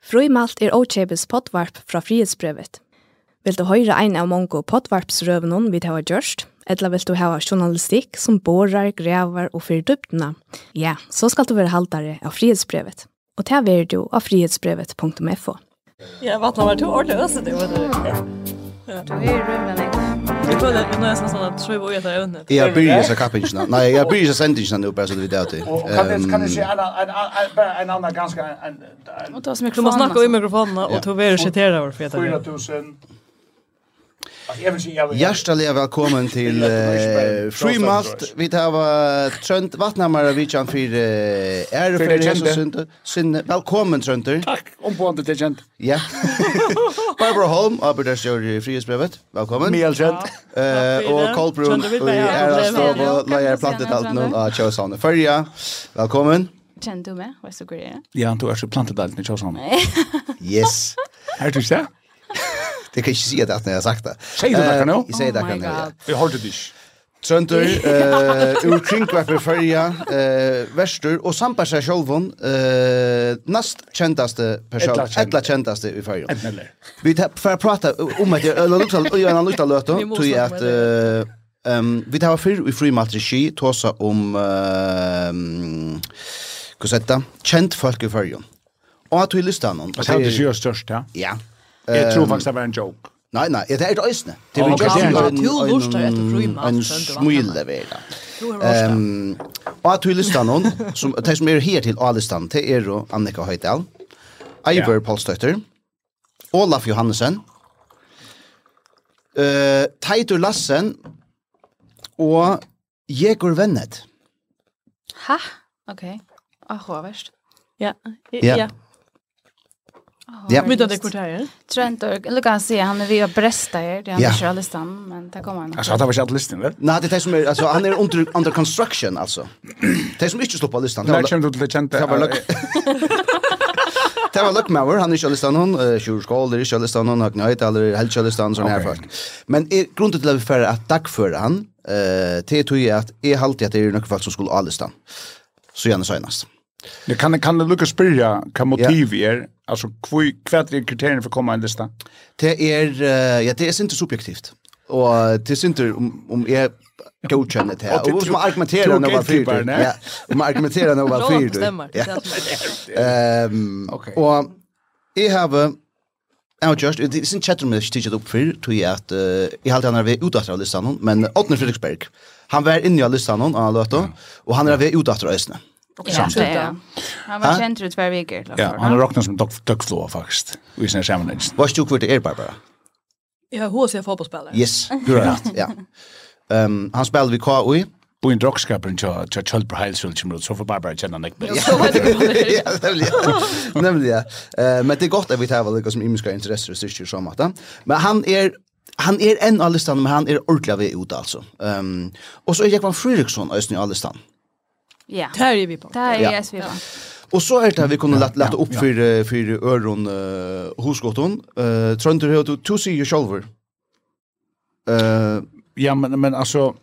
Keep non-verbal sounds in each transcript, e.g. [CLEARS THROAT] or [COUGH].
Frøymalt er Ochebes potvarp fra frihetsbrevet. Vil du høre ein av mange potvarpsrøvene vi har gjørst, eller vil du ha journalistikk som borar, grevar og fyrer dyptene? ja, så skal du være haltere av frihetsbrevet. Og ta er du av frihetsbrevet.fo. Ja, vattnet var to ordentlig øse, det var det. Ja. Du er i rømmen. Jag føler att nu är nästan att tror jag att jag börjar så kappingen. Nej, jag börjar så sentingen nu bara så det vet jag. Kan kan det se en en en annan ganska en Och ta så mycket man snacka i mikrofonen och tog vi och citera varför jag 4000 Hjärtaliga välkommen [LAUGHS] till uh, Frymalt. Vi tar uh, Trönt Vattnamara vi kan för är för Jesus synd. Sin välkommen Trönter. Tack. Om på inte legend. Ja. [LAUGHS] Barbara Holm, Arbeters i Frihetsbrevet. Välkommen. Mel Trönt. Eh och Kolbrun och är stova lejer plantet allt någon av Chosone. Förja. Välkommen. Kjenner du meg? Hva er så god Ja, du är så plantet allt alt i honom. Yes. Här du ser. det? Det kan ikke si at jeg har sagt det. Sier du det kan nå? Jeg sier det kan nå, ja. Jeg har det ikke. Trøndur, [LAUGHS] uh, ur kringkvarper fyrja, uh, verstur, og sambarsa sjolvun, uh, nast kjentaste person, etla kjent. etla kjentaste i fyrja. Vi tar får prata om et, eller lukta, og gjerne lukta løtu, tog at, uh, um, vi tar fyrr i frimatri ski, tåsa om, um, hva setta, kjent folk i fyrja. Og at vi listan om. Det er det størst, ja? Ja. Jeg tror faktisk det var en joke. Nei, nei, det er et øysene. Det er en, en, smule vega. Um, og at vi listan noen, som, de som er her til A-listan, det er jo Annika Høydal, Eivor ja. Polstøyter, Olaf Johansen, uh, Teitur Lassen, og Jekor Vennet. Ha? Ok. Ah, hva verst. Ja, ja. ja. Ja. Vet det kort här? Trent och eller kan se han är via Bresta här, det är inte alla stan, men där kommer han. Alltså det var inte listan, va? Nej, det är som är alltså han är under under construction alltså. Det är som inte står på listan. Det kände du det kände. Det var luck. [LAUGHS] Det var Luckmauer, han är inte listan hon, Sjurskål, det är inte listan hon, Högnöjt, eller helt inte listan sån här folk. Men er, grunden till att vi för att dagföra han, eh, det tror jag att är alltid att det är några folk som skulle ha listan. Så gärna så. Mm. Det kan kan det lukka spyrja kan motiv är alltså kvui kvad är kriterierna för att komma en lista. Det är ja det är inte subjektivt. Och det är inte om om är godkänner det här. Och man argumenterar nog vad fyr du. Ja, man argumenterar nog vad fyr det Ja. Ehm och jag har Ja, just det är sin chatter med stitchat upp för tror jag att i hade han är vi utåt av listan men Otner Fredriksberg. Han var inne i listan han låter och han är vid utåt av Ösne. Ja, det är. Han var kjent ut hver viker. Ja, han har räknat som duckflå faktiskt. Vi ser samman. Vad stod kvart är Barbara? Ja, hur ser fotbollsspelare? Yes, du har rätt. Ja. Ehm han spelade vid KU. Bo en drogskapen til til Kjølper Heilsvild kommer så får Barbara kjenne han ikke Ja, [LAUGHS] nemlig, ja. Nemlig, ja. Men det er godt at vi tar hva som imiske interesser og styrker som at Men han er Han er en av listan, men han er ordentlig av ut, altså. Um, og så er Jekvann Fririkson av i av listan. Ja. Det är vi på. Det är vi på. Och så är det vi kunde lätt lätt upp för för öron uh, husgotton. Eh uh, Trönter hur du ser ju själva. Eh ja men men alltså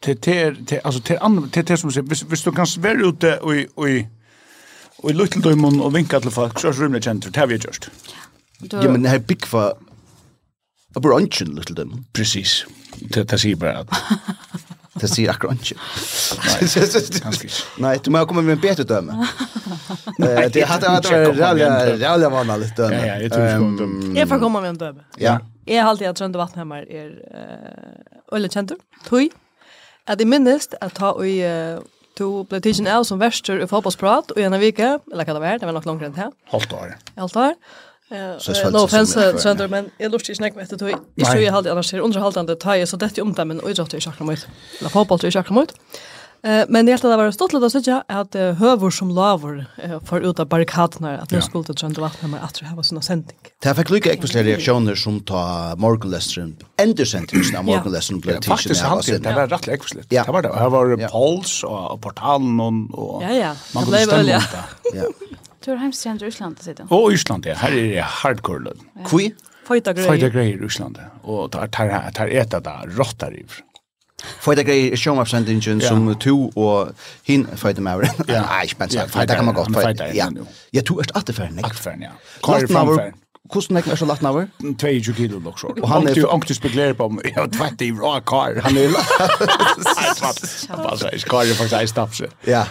till till till alltså till andra till till som säger visst hvis du kan svära ute och i och i och i lutteldömmen och vinka till folk så är rummet känt det har vi just. Ja men det här bigfa a brunchen little dem. Precis. Det det säger bara att [LAUGHS] Det sier akkurat ikke. [LAUGHS] Nei, Nei du må komme med en bedre døme. [LAUGHS] Det hadde vært rævlig vanlig døme. Ja, ja, jeg tror ikke om døme. Jeg får komme med en døme. Ja. Jeg har alltid at Trønde Vatnhemmar er øyne kjentur, tøy, at jeg minnes at ta og to ble tidsen av som verster i fotballsprat og gjennom vike, eller hva det var, det var nok langt rundt her. Halvt år. Halvt år. No offense, Sander, men jeg lurte ikke nek med etter tog. Ikke tror jeg halde annars her underhaldende tøy, så dette er omdømmen og idrott er sjakra mot. Eller fotball er sjakra mot. Men jeg det var stått litt å sitte at uh, høver som laver for ut av barrikadene at det skulle til Trøndre Vatnet med at det var sånne sending. Det fick lykke ekspenslige reaktioner som ta morgenlesteren, endersendingen av morgenlesteren blev tidsen. Faktisk sant, det var rettelig ekspenslige. Det var det. Her var Pauls och Portalen och Ja, ja. Det ble vel, ja. [LAUGHS] Ja. Du har hemstjent i Íslandi sidan. Og Íslandi, her er det hardcore lønn. Ja. Kvi? Føyta greier. Føyta greier i Íslandi. Og tar, tar, tar eta da råttar i. Føyta greier er sjåmapsendingen ja. som to og hin føyta med Ja, Nei, ikke bare sagt. Føyta kan man godt. Føyta, ja. Ja, to er atterferden, ikke? Atterferden, ja. Kvar framferden. Hvordan er det så lagt navr? 22 kilo nok så. Og han er ångte spekulerer på om jeg har tvett i bra kar. Han er [LAUGHS] Altså, kar er faktisk ei stapse. Ja.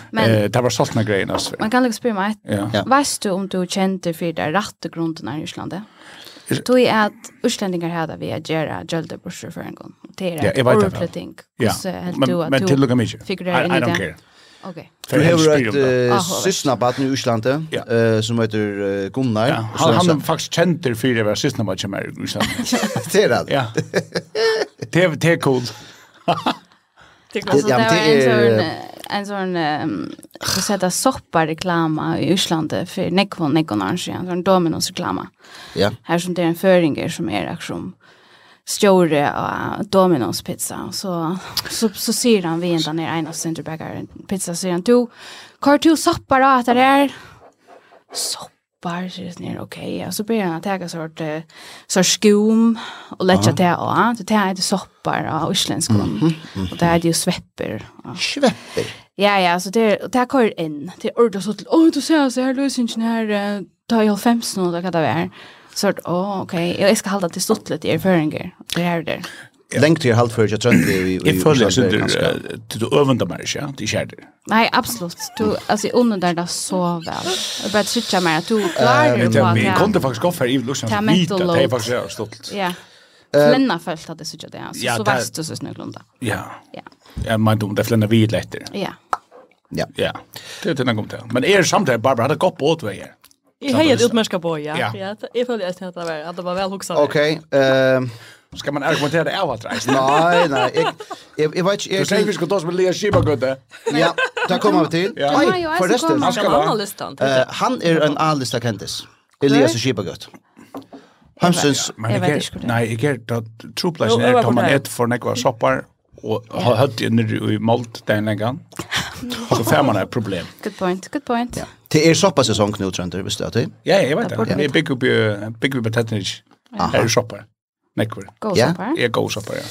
Det var sånne greien, altså. Man kan liksom spørre meg, Ja. vet du om du kjente for det rette grunden her i Islandet? Då er at utlänningar här vi att göra gölda bursur för en gång. Det är ett ordentlig ting. Men til lukka mykje. inte. I don't care. Okej. Okay. Vi har ett uh, syssna barn i Island ja. uh, som heter uh, Gunnar. Ja, han, han är faktiskt känd för det var syssna barn som i Island. det är det. Ja. Det är det är cool. Det är en en sån um, så sätta soppa reklama i Island för Nekvon Nekvon Arsen, en sån Domino's reklama. Ja. Här som det är en föringer som är aktion stjore av Domino's pizza. Så, så, så sier han vi enda ned en av Sinterberger pizza, sier han, du, hva er du soppar da etter det her? Soppar, sier han, ok. Og så blir han å ta sort, sort skum og letja det av. Det er det soppar av uslenskon. Mm -hmm. Og det er det jo svepper. Svepper? Ja, ja, så det er, det er kvar inn. Det er ordet så til, åh, du ser, så her løsingen her, ta i 15 og det kan det være. Ja Så att åh okej, jag ska hålla till stort lite i erfarenheter. Det är det. Lengt til halvt før jeg trønt det i Jeg føler jeg synder til du øvende meg ikke, til kjærder. Nei, absolutt. Du, altså, jeg under der da så vel. Jeg bare trykker meg at du klarer på at jeg... kom det faktisk opp her i Lusen, så vidt at jeg faktisk er stolt. Ja. Flenna følt at jeg sykker det, altså. Så vest du så snuglunda. Ja. Ja, men om det flenna vidt etter. Ja. Ja. Ja. Det er det den kom til. Men er samtidig, Barbara, hadde gått på åtveier. Jag hejar et utmerska på, ja. Ja, ja jag följde at det var, at det var vel hoksa. Okej, ehm... um, Ska man argumentere det av att rejsa? Nej, nej. jeg, jeg vet ikke... Du sier vi skal ta oss med Lea Shibagudde. Ja, da kommer vi til. Ja. Nej, förresten. Han ska vara. han er en A-lista kentis. Elias Shibagudde. Hansens... Men Jeg vet ikke inte. Nej, jag är att troplatsen är att man et for nekva soppar og har hört inne i malt den längan. Og så får man et problem. Good point, good point. Ja. Det er shoppa sesong nu, Trønder, visste du det? Ja, jeg vet det. Jeg bygger opp i Tettnidge. Her er shoppa. Nekver. Go shoppa. Jeg er go shoppa, ja.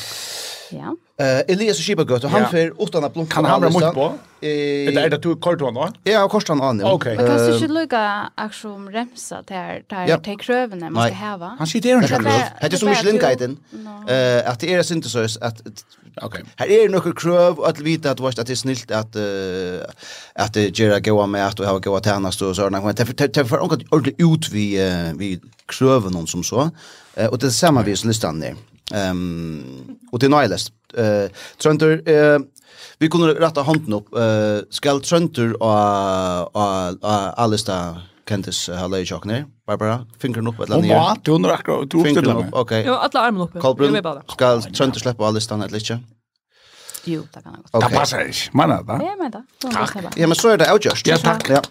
Ja. Eh Elias Schippergott, han fer utan att blunka. Kan han ramla på? Eh det är det du kort hon då? Ja, kort han an. Okej. Men du skulle lucka action remsa där där ta krövene man ska häva. Han sitter inte själv. Det är så mycket linkiten. Eh att det är inte så att Okej. Här är några kröv att vita att vart att det är snilt att att göra goa med att ha goa tjänast och sådana men det för ordentligt ut vi vi kröven någon som så. Och det samma vis listan där. Mm. Ehm och det nylest. Eh Trönter eh vi kunde rätta handen upp eh skall Trönter och och Alista Kentis Halle Jockner. Barbara fingrar upp eller land ner. Ja, du undrar akkurat du uppställer mig. Okej. Jo alla armen uppe. Kolbrun, skall Trönter släppa Alistan ett litet? Jo, det kan jag gott. Det passar inte. Mannen, va? Ja, men det. Tack. Ja, men så är det outjust. Ja, tack. Ja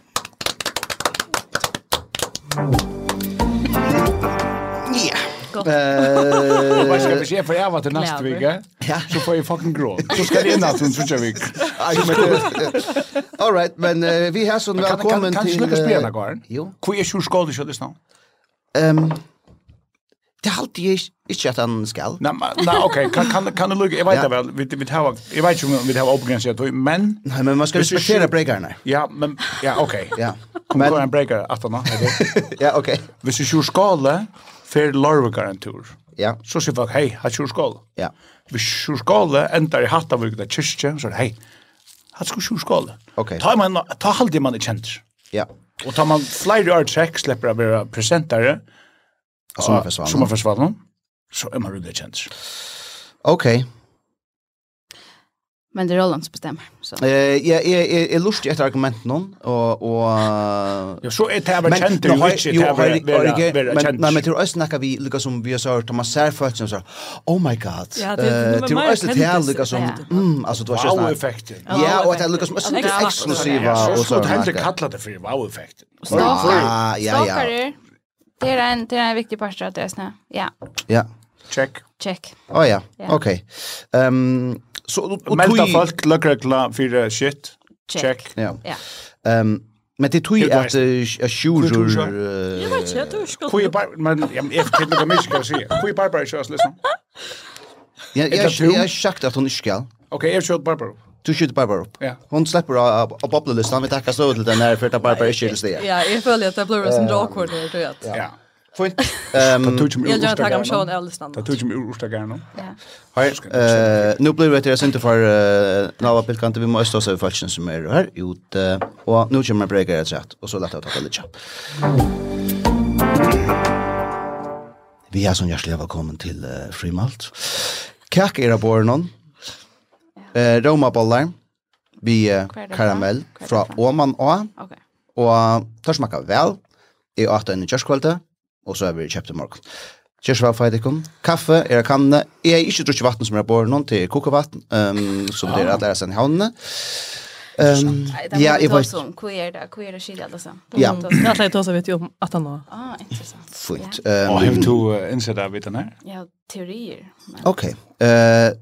gråt. Eh, vad ska vi se för jag var till nästa vecka? Så får jag fucking grå. Så ska det in att hon switcha vik. All right, men uh, vi har sån välkommen till Kan du spela garn? Jo. Hur är ju skådis det snart? Ehm Det halt jag inte att han skall. Nej, nej okej, kan kan kan du lukke, jeg vet vel, vi vi har jeg vet ju om vi har obegränsat men Nei, men man ska respektera breakerne. Ja, men ja, okej. Ja. Kom på en breaker at nå. [LAUGHS] Ja, okej. Hvis du ju skala fer larvigar en tur. Ja. Så sier folk, hei, hatt kjurskål. Ja. Hvis kjurskålet endar i hattavurik av kyrkje, så er det, hei, hatt kjurskål. Ok. Ta, man, ta halde man i kjent. Ja. Og tar man flere år trekk, slipper å være presentare. Sommerfestivalen. Sommerfestivalen. Så er man rullet kjent. Ok. Ok. Men det er Roland som bestemmer. Så. Eh, jeg, jeg, jeg, är lustig etter argumenten någon og... og Ja, så er det här känt det är ikke det Men nei, men til oss snackar vi lika som vi har sagt Thomas man ser för som sier, Oh my god. Eh, till oss det här lika som mm, alltså det var just wow effekten. Ja, och det er lika som så exklusiva och så. skulle du händer kalla det for wow effekten. Ja, ja, ja. Det er en det er en viktig part att det är snä. Ja. Ja. Check. Check. Oh ja. Okej. Ehm Så och melda tui... folk lökregla för shit. Check. Check. Ja. Ehm Men det tror jag att Ashurur... Jag vet inte, jag tror jag Kui bar... Men jag vet inte vad mycket ska säga. Kui Barbara körs liksom. Jag har sagt att hon inte ska. Okej, jag kör Barbara upp. Du skjuter Barbara upp. Ja. Hon släpper av bobblelistan. Vi tackar så till den här för att Barbara inte det. Ja, jag följer att det blir en sån drakord här, du vet. Ja. Fint. [LAUGHS] Ehm Jag jag tar om showen Elstand. Det tog mig ur ursta gärna. Ja. Hej. Eh nu blir det rätt inte för Nava Pilkante vi måste oss över falschen som är här ut och nu kommer breaker ett sätt och så lätt att ta lite. Vi är som hjärtligt välkommen till Frimalt. Kak era bornon. Eh Roma bollar. Vi karamell från Oman A. Okej. Och tar smaka väl. Det åt en i og så er vi kjøpt i morgen. Kjørs vel for. Kaffe er av kannene. Jeg har ikke drukket vatten som jeg bor noen til kokevatten, um, som dere at lærer seg i havnene. Um, ja, jeg var... Hva er det? Hva er det skilje, altså? Ja. Det er alt jeg vet jo om at han var. Ah, interessant. Fint. Og har du innsett av vidt den her? Ja, teorier. Ok. Uh,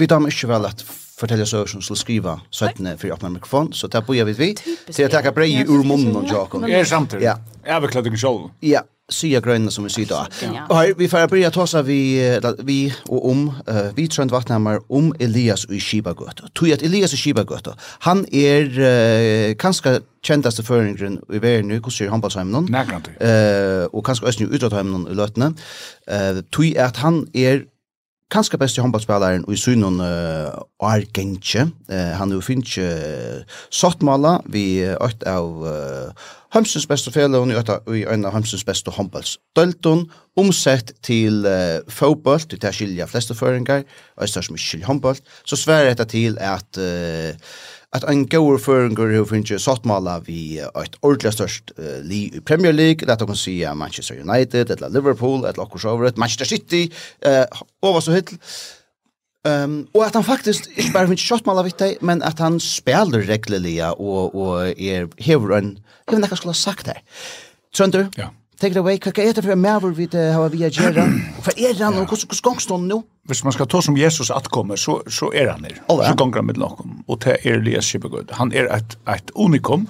Vi damer ikke vel at fortelle så som skal skrive skriva for å åpne mikrofon så det börjar vi vid till att ta brej ur munnen och Jakob. Är samtidigt. Ja. Är vi klädda i sjön. Ja, sya gröna som vi ser då. Og her, vi får börja ta så vi vi og om uh, vi trønt vattnamar om Elias i Skibagöt. Tror at Elias i Skibagöt. Han er uh, kanskje kjendaste føringren i verden nu, hvordan er handballsheimen? Nægrant. uh, og kanskje også nå utrettheimen i løtene. Uh, tog at han er kanskje beste håndballspilleren i synen uh, Argenche. Uh, han er finnes uh, sottmala vi økt av uh, Hamsens beste fele og i øyne av Hamsens beste håndballsdølton, omsett til uh, fotball, til det skilja fleste føringer, og i som ikke skilja håndball, så sverre etter til at uh, at ein goer føringur hevur finnje sáttmála við eitt ordla størst uh, li i Premier League, lata okkum sjá Manchester United, eller Liverpool, eller okkur sjá over Manchester City, eh uh, og vad så hitt. Ehm um, og at han faktisk ikkje berre finnje sáttmála við tei, men at han spelar regluliga og og er hevur ein, eg veit nakka skulle ha sagt her. Trøndur? Ja take it away. Hva er det for en maver vi har vi å gjøre? [CLEARS THROAT] Hva er han, og hvordan gongst han nå? Hvis man skal ta som Jesus atkommer, så, så er han her. Oh, ja. Så gonger han med noen. Og det er Elias Kibegud. Han er et, et unikum.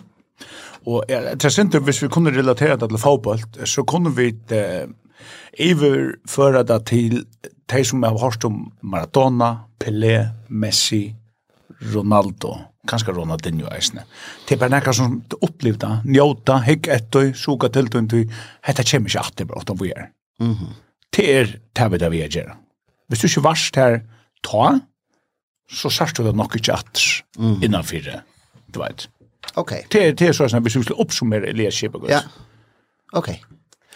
Og er, til senter, hvis vi kunne relatera det til fotboll, så kunne vi eh, iverføre det til de som har hørt om Maradona, Pelé, Messi, Ronaldo, kanskje Ronaldinho eisne. Det er bare nekka som opplevda, njóta, hygg ettøy, suga tiltøyntøy, hetta kjem ikke alltid bra, åttan vi er. Det er det vi det vi er gjerra. Hvis du ikke varst her ta, så sørst du det nok ikke at mm. innanfyr, du vet. Ok. Det er, det er sånn, hvis vi skulle oppsummere Elias Kjebergus. Ja, ok.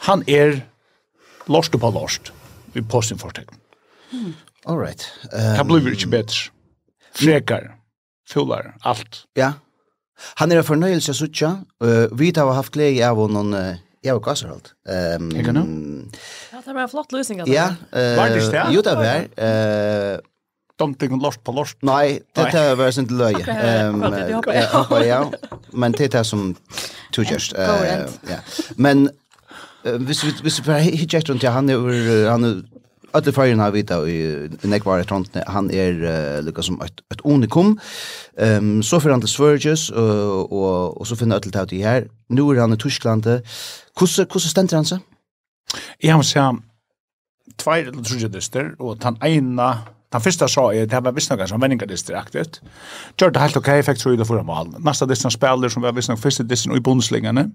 Han er lost på lost i postinfortekten. Mm. All right. Um, Han blir ikke bedre. Frekar. Fjolar, allt. Ja. Han er en fornøyelse av suttje. Uh, vi har haft glede av noen uh, jeg var gasser alt. Um, Ikke nå? Ja, det var en flott løsning. Ja. Uh, var det ikke det? Jo, det var. Uh, De og lort på lort? Nei, det er bare sånn til løye. Um, jeg håper ja. Men det er det som to just. Uh, ja. Men uh, hvis vi bare hittet rundt ja, han, er, han er alle Färgen har vita i i Nekvar i Han er uh, lika som et, et unikum. Um, så för han til Svörges, uh, og, og, så finner Ödle Tauti her. Nå er han i Tyskland. Hvordan stender han seg? Jeg har sagt tvær eller tre dyster och han ena Den første sa jeg, det var visst något som vendingadister aktivt. Gjør det helt okej, okay, fick tror jag förra mål. Neste distan spiller, som var visst något første distan i bondslingarna.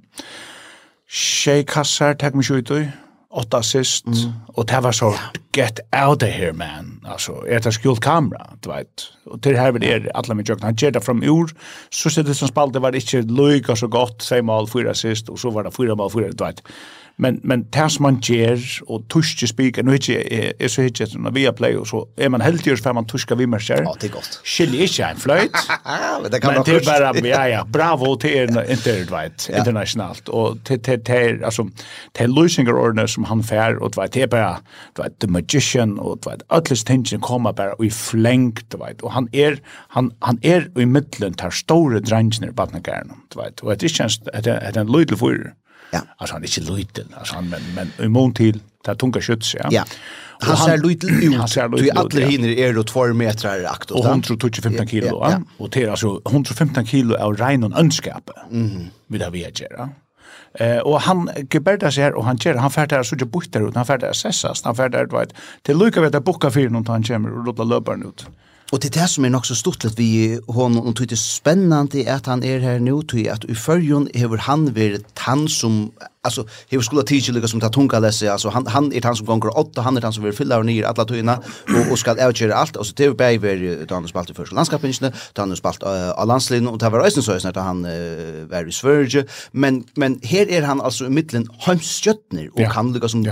Tjej kassar, takk mig ut åtta assist, mm. og det var så, get out of here, man, altså, er det skjult kamera, du vet, og til her vil er alle med jøkken, han gjør det fram ur, så sier det som spalt, det var ikke løyga så godt, 3 mål, fyra assist, og så var det fyra mål, fyra, du vet, men men tas [LAUGHS] man ger och tuschje speaker nu inte är, är så hitje vi via play och så är man helt just för man tuska vi mer själv. Ja, det är gott. Skiljer inte en flöjt. men det kan man det bara [LAUGHS] ja ja, bravo till er internet ja. internationellt och till till till alltså till Lusinger ordner som han fär och vad det bara vad the magician och vad atlas tension kommer bara i flängt vad och han är han han är i mitten tar stora drängen i vattnet gärna vad och det känns att det är en little för Ja. Alltså han är inte liten, alltså han men men i mån till där tunga sköts, ja. Ja. Han ser liten [CLEARS THROAT] ut. Han ser liten ut. Du alla hinner är då 2 meter akt och 125 kg, ja. Och det är alltså 115 kg av rein och önskap. Mhm. Vid av Vegera. Eh och han geberda sig här och han kör han färdar så jag bort där ut han färdar sessas han färdar du vet till lucka vet att boka för någon han kommer och låta löparen ut. Och det är det som är nog så stort att vi hon och det är spännande att han är här nu till att i förjon över han vill han som alltså hur skulle teacher lika som ta tunga läsa alltså han han är han som gånger åtta han är han som vill fylla ner alla tyna och och ska utgöra allt och så TV Bay var då han spalt för inte då han spalt av landslinjen och det var ösen så att han var i Sverige men men här är han alltså i mitten hemsköttner och kan lika som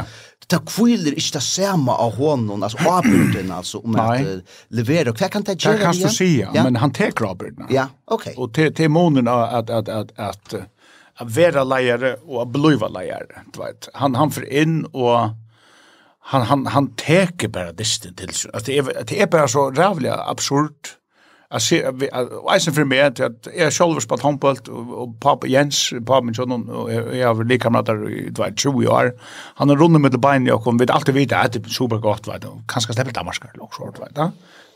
ta kvillir ikkje ta sama av honom, altså avbyrden, altså, om at uh, levera. Hva kan det gjøre? Kan du sige, ja? men han tar avbyrden. Ja, ok. Og te te månen att at, at, at, at att vara lejare och att bliva lejare. Han, han för in och han, han, han teker bara distan till sig. Alltså, det, är, det är bara så rävliga absurt. Jag ser, eisen för mig att jag har själv spalt handboll och pappa Jens, pappa min son och jag har likamrater i 20 år. Han har runnit med bein och kom vet alltid vita att det är supergott vet du. Kanske släpper Danmarkar också vet du.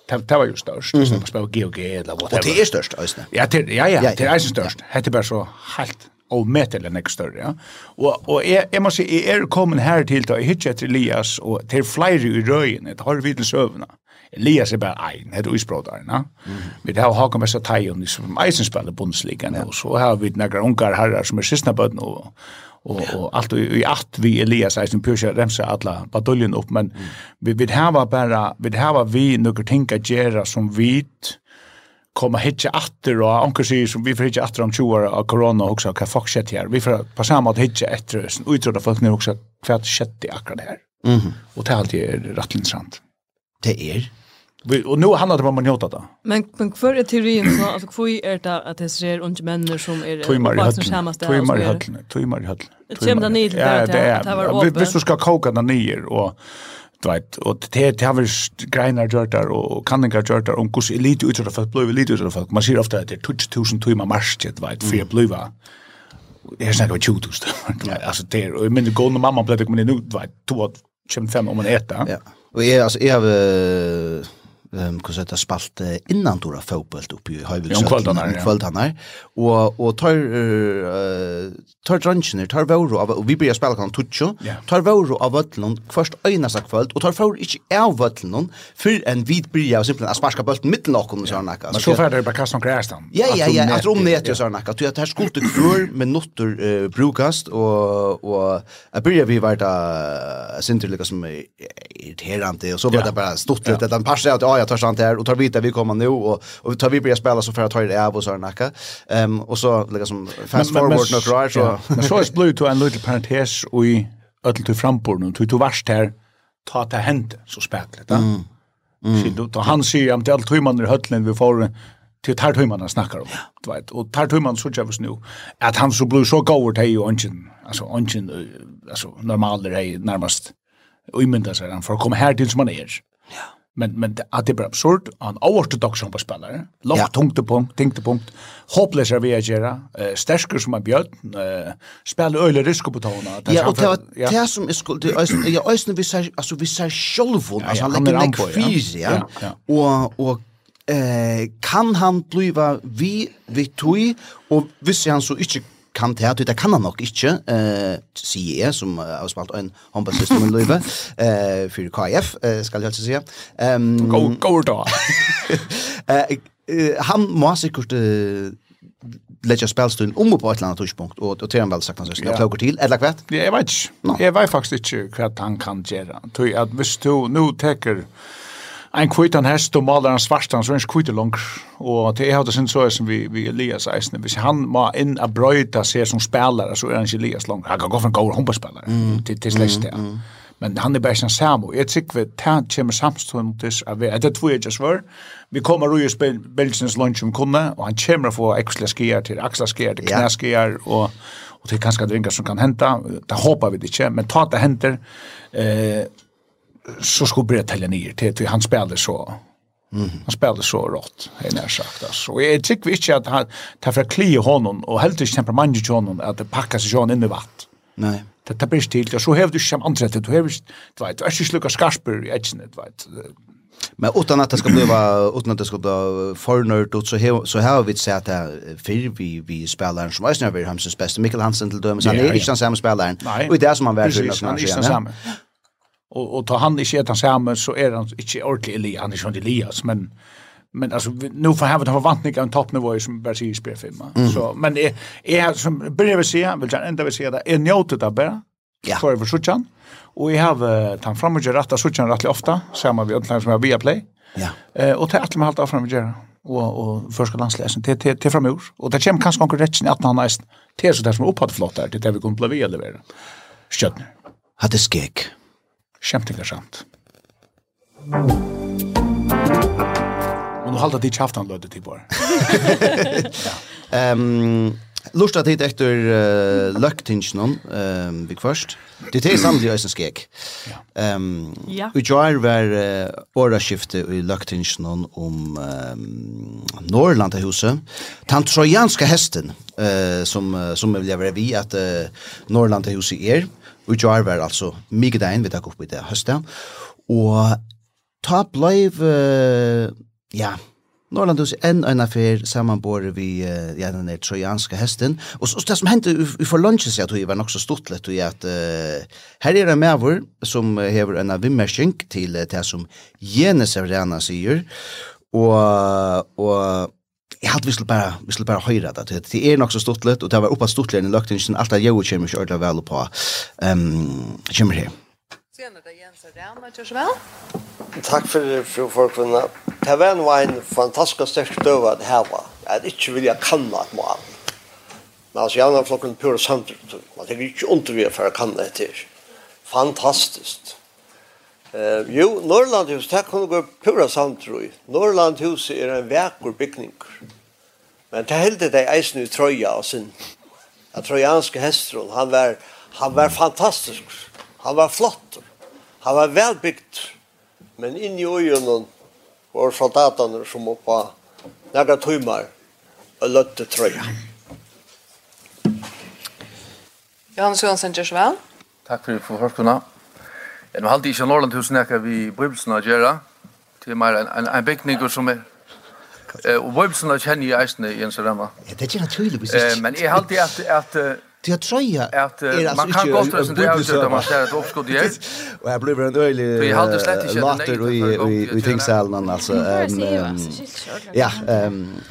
Det, det var ju störst, mm som spelade GOG eller whatever. Og det är störst, Øystein. Ja, ja, ja, det är störst. Det er bara så helt og metel enn større. Ja? Og, og jeg, jeg må si, jeg er kommet her til da, jeg hittet etter Elias, og til flere i røyen, det har vi til søvna. Elias er bare ein, heter Uisbrodaren. Ja? Vi har Hakan Vesta Tajon, som eisen spiller bundesliga, ja. og så har vi några ungar herrar som er sistna bøtten, og, og, og alt i, i alt vi Elias eisen pyrkja remsa alla baduljen opp, men mm. vi, vi har bara, vi har vi några ting att göra som vit, komma hitje atter og anker sier som vi får hitje atter om 20 år av korona og hva folk skjedd her. Vi får på samme måte hitje etter og utrydda folk nu også hva skjedd i akkurat her. Mm -hmm. Og det er alltid rattlingsrand. Det er? Vi, och nu handlar det om man gjort det. Men men för är teorin så alltså hur är det att det ser unga människor som är på som samma ställe. Tvimmar i höllen. Tvimmar i höllen. Det kommer det inte där. Det var Vi vi ska koka den ner och vet Og det har vel greinar gjørtar og kanningar gjørtar om hvordan elite utgjørta folk blei elite utgjørta folk. Man sier ofta at det er 20.000 tøyma marsjet, right, for jeg blei var. Det er snakka 20.000. Altså det er, og jeg minner gående mamma blei det kom inn i nu, right, om man eta. Ja. Og jeg, altså, jeg har um, hur så det spalt innan då fotboll uppe i Höjvik så kvällt ja. här och och tar uh, tar drunchen tar voro av och vi börjar spela kan tucho tar voro av Vötlund först einasta kväll och tar för inte av Vötlund för en vid börjar simpelt att sparka bollen mitten och så nacka så så färdig på kassan grästan ja ja ja att om det är så nacka du att här skulle kvar med notter brukast och och jag börjar vi vart synterliga som irriterande och så var det bara stort det den passade att ja jag tar sånt här och tar vita vi kommer nu och och tar vi börja spela så för att ta det av och så nacka. Ehm och så liksom fast forward något right så. Men så är blue to en little parentes och i öll till framporten och du varst här ta ta hänt så spärkligt. Mm. Mm. Så han han säger det allt hur man i höllen vi får till tar hur man snackar om. Du vet och tar hur man så jävs nu att han så blue så går till ju ungen. Alltså ungen alltså normalt är närmast och imynda sig han för att komma här till som man är. Ja. Men men att det är bara absurd an ortodox som spelare. Lågt ja. tungt punkt, tungt punkt. Hopplös är vi att göra. Eh stärker som en björn, eh spelar öle risk på tårna. Ja, og det var det som er skuld det jag ösn vi säger altså vi säger självvåld alltså han lägger nek fys ja. Ja. ja og og eh kan han bliva vi vi tui og hvis han så inte kan det, det kan han nok ikke, eh, sier jeg, som uh, har spalt en håndballsystem i løyve, eh, for KF, eh, skal jeg altså si. Um, go, go, da! [LAUGHS] eh, han må sikkert uh, lägga spelstund om på ett eller annat tidspunkt och och till Teran väl sagt han så ska plocka till eller kvätt. Ja, jag vet. Jag vet faktiskt inte vad han kan göra. Tror att visst du nu täcker en kvitan hest og maler en svartan, så er en kvitan lang. Og til jeg har det sin så som vi, vi Elias eisne. Hvis han må inn a brøyta seg som spelare, så er han ikke Elias lang. Han kan gå for en gaur håndballspelare mm. til, til slags det. Men han er bare sin samo. Jeg tykker vi tar kommer samståndes av det. Det tror jeg just var Vi kommer og gjør Belgiens lunch om kunne, og han kommer få ekstra skier til aksla skier, til knæskier, og, og til kanskje drinker som kan henta. Det håper vi det ikke, men ta det henter. Eh, så skulle börja tälja ner till, till han spelade så Mm. Han spelade så rått, är när sagt alltså. Och jag tycker inte att han tar för kli honom och helt inte temperamentet till honom att det packar sig in i vatt. Nej. Det tar bäst till, så har du inte som andra du hävde du vet, du är inte slukar skarper i edge du vet. Men utan att det ska bli utan att det ska bli förnörd då så så här har vi sett att för vi vi spelaren som är snäver Hamsens bästa Mikkel Hansen till dömes han är inte den samma spelaren och det är som han verkligen han är. Och och ta han inte ett samme, så är han inte ordentlig Elias, han er ikke Elias men men alltså nu får han ha mig en toppnivå som bara säger spel femma. Mm. Så men är är som börjar vi se vill jag ända vi se där är njutet där bara. Ja. För för Suchan. Och vi har tant fram och rätta Suchan rätt ofta samma vi utlands med via play. Ja. Eh och till allt med håller fram och göra och och första landsläsen till till till framur och det kommer kanske konkurrensen att han nästan till så där som uppåt flott där det där vi kommer bli leverera. Skött. Hade skek kjempeinteressant. Men nå halda dit kjaftan lødde til bare. Ehm Lusta tid hit efter uh, ehm um, vi først. Det er samtidig øyne skek. Um, ja. Vi gjør var uh, åreskifte i løktingene om um, Norrlandahuset. Den trojanske hesten, uh, som, uh, som vil være vi at uh, Norrlandahuset er. Og jeg var altså mye dagen vi tar opp i det høsten. Og ta blei, ja, Norrland en en affær sammanbore vi uh, ja, den der trojanska hesten. Og så, så det som hendte i for lunchen så at var nok så stort lätt og at uh, her er det med vår som hever en vimmersing til uh, det som Jene Severana sier. Og, og jeg hadde visst bare, visst bare høyre det. Det er nok så stort litt, og det var oppe stort litt i løkningen, alt det jeg kommer ikke ordentlig vel på. Um, kommer her. Senere Jens Arena, kjørs vel. Takk for det, fru Forkvinna. Det var en, en fantastisk sterk døve at her var. Jeg ikke vil jeg kanne et mål. Men altså, jeg har flokken pure samtidig. Man tenker ikke ondt vi er for å kanne etter. Fantastisk. Eh, jo, Norrlandhus, det kunne gå pura samtrøy. Norrlandhus er en vekker bygning. Men det heldig det eisen i trøya og sin. Den trøyanske hestron, han var, han var fantastisk. Han var flott. Han var velbygd. Men inn i øyene var soldatene som oppa nægra tøymar og løtte trøya. Johannes Johansen, gjør så vel. Takk for at du får Men halde ikke Norrland hus nekka vi Bibelsen gjøre. Det er mer en, en en bygning som er Eh, og Bibelsen kjenner jeg eisene i en sånn Ja, det er ikke naturlig. Eh, men jeg halde at, at Det er trøya. At alltså man kan godt resonera ut det man ser et oppskott i är. Og jeg blir en öjlig Vi hade slett inte later i i tingsalen alltså ehm ja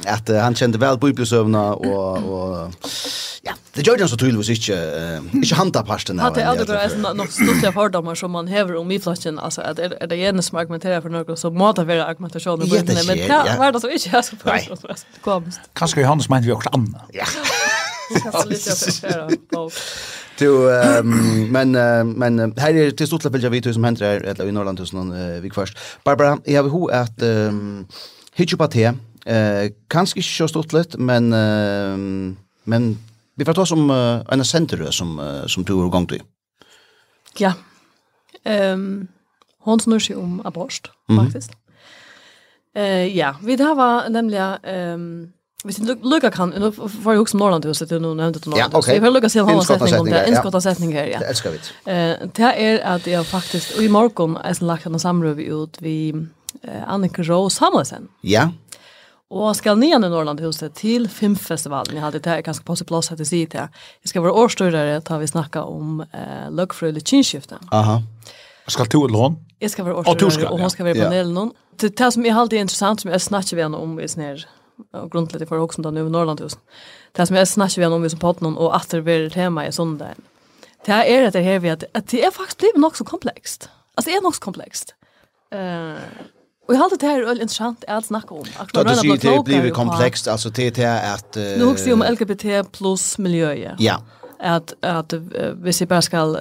at att han kjente vel bibelsövna og och ja Det gjør den så tydeligvis ikke, uh, ikke handaparten. Ja, det er aldri bare nok stort av fordommer som man hever om i flasken, altså, at er, er det gjerne som argumenterer for noe, så må det være argumentasjon i bøyden, men det var det som ikke er så først. Kanskje Johannes mente vi også annet. Ja. [LAUGHS] Du men men her er til stort läge vi som her, eller i Norrland tusen uh, vi först. Barbara, jag vill ha att hitcha på te. uh, kanskje ikke så stort lätt men men Vi får ta som uh, en senter som, uh, som du har gått till. Ja. Um, hon snur sig om abort, mm -hmm. faktiskt. Uh, ja, vi det var nämligen... Um, Hvis du lukkar kan, nå får jeg Norrland huset du nevnte det Norrlandhuset. Ja, okay. Jeg får lukka siden halva setning om det, innskottet setning her, ja. Det elskar vi. Uh, det er at jeg faktisk, og i morgen, jeg har lagt en samrøv ut vi uh, Annika Rose Samuelsen. Ja. Och ska ni ner i Norrlandhuset till filmfestivalen. Jag hade det här ganska på sig plats att se det. Jag ska vara årstörare tar vi snacka om eh Luckfröle kinskifte. Aha. Ska du hon? Jag ska vara årstörare och hon ska vara på panelen. Det det som är alltid intressant som jag snackar vi om är snär och grundligt för också om nu i Norrlandhuset. Det som jag snackar vi om i som podden och det blir tema i söndagen. Det här är det här vi att det är faktiskt blivit något så komplext. Alltså det är nog så komplext. Eh Och jag har det här är intressant att snacka om. Att det är det det blir komplext alltså det är att Nu också om LGBT plus miljö. Ja. Att att vi ser bara ska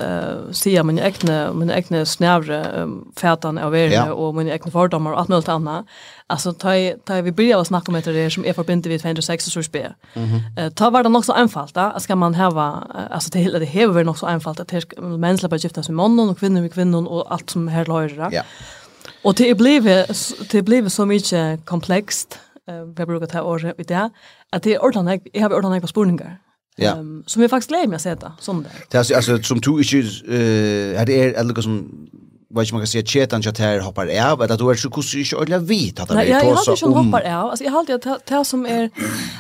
säga min egna min egna snävre färdan av er och min egna fördomar och allt möjligt annat. Alltså ta ta vi börjar att snacka om det som är förbundet vid 206 och så spel. Ta var det nog så enkelt att ska man ha alltså det hela det häver nog så enkelt att män släpper gifta sig med mannen och kvinnor med kvinnor och allt som här låter. Ja. Och det blev det blev så mycket komplext eh vi brukar ta år vid det att det är ordentligt jag har ordentligt på spårningar. Ja. Ehm som jag faktiskt lämnar mig att säga som. Det alltså som du inte eh det är eller som vad man kan säga chetan chat här hoppar av att då är så kus ju ordla vit att det är så om. Ja, jag ju hoppar av. Alltså jag har alltid det som är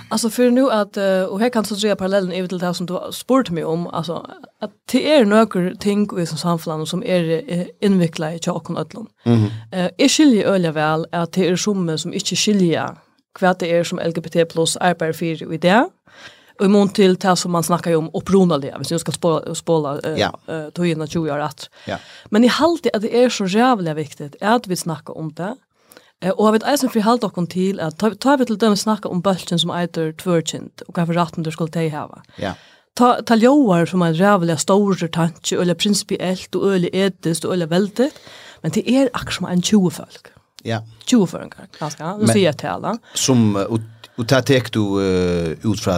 alltså för nu att och här kan så dra parallellen över till det som du spurt mig om alltså att det är några ting i som samfällan som är invecklade i chakon ödlon. Mhm. Eh är skilje öliga väl att det är summe som inte skilja kvart det är som LGBT+ arbetar för i det. Och i mån till det som man snackar ju om uppronade, hvis jag ska spåla, spåla uh, ja. uh, tog in att. Ja. Men i halvt att det är så jävla viktigt att vi snackar om det. Eh, och jag vet eisen för halvt och till att ta, ta vi till dem snacka om bulten som äter tvärkint och kanske ratten du skulle ta hava. Ja. Ta, ta ljóar som er rævliga stórir tanki, eller prinsipielt og eller etist og eller veldigt, men det er akkur som en 20 folk. Ja. 20 folk, kanskje, du sier tala. Som, uh, Og det tek du uh, ut fra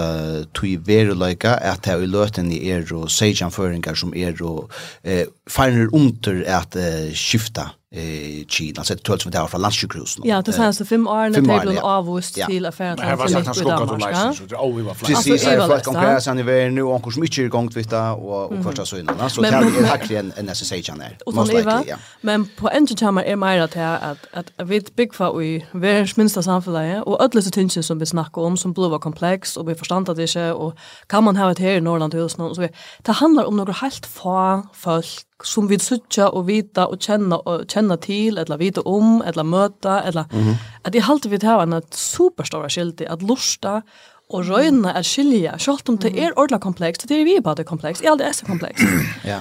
tog veruløyka at det er i løten i er og sejanføringar som er og uh, färger under at uh, skifta eh Kina alltså det som det har från landsjukhusen. Ja, det sägs så fem år när det blev avvist till affären. här var sagt han skulle gå till license så det är we were flat. Precis, det var konkurrens han är nu och hur mycket vid det och och första så innan så det är verkligen en necessary channel. Most likely. Men på engine timme är mer att att att vid big för vi vars minsta samfälle och alla så tingen som vi snackar om som blåa komplex och vi förstår det är och kan man ha ett här i Norrland husen och så. Det handlar om några helt få folk som vi suttja og vita og kjenna, og kjenna til, eller vita om, eller møta, eller mm -hmm. at jeg halte vi til ha en superstora skildi, at lusta og røyna er skilja, selv om det er ordla komplekst, det er vi bare det komplekst, jeg aldri er så komplekst. [CLEARS THROAT] ja.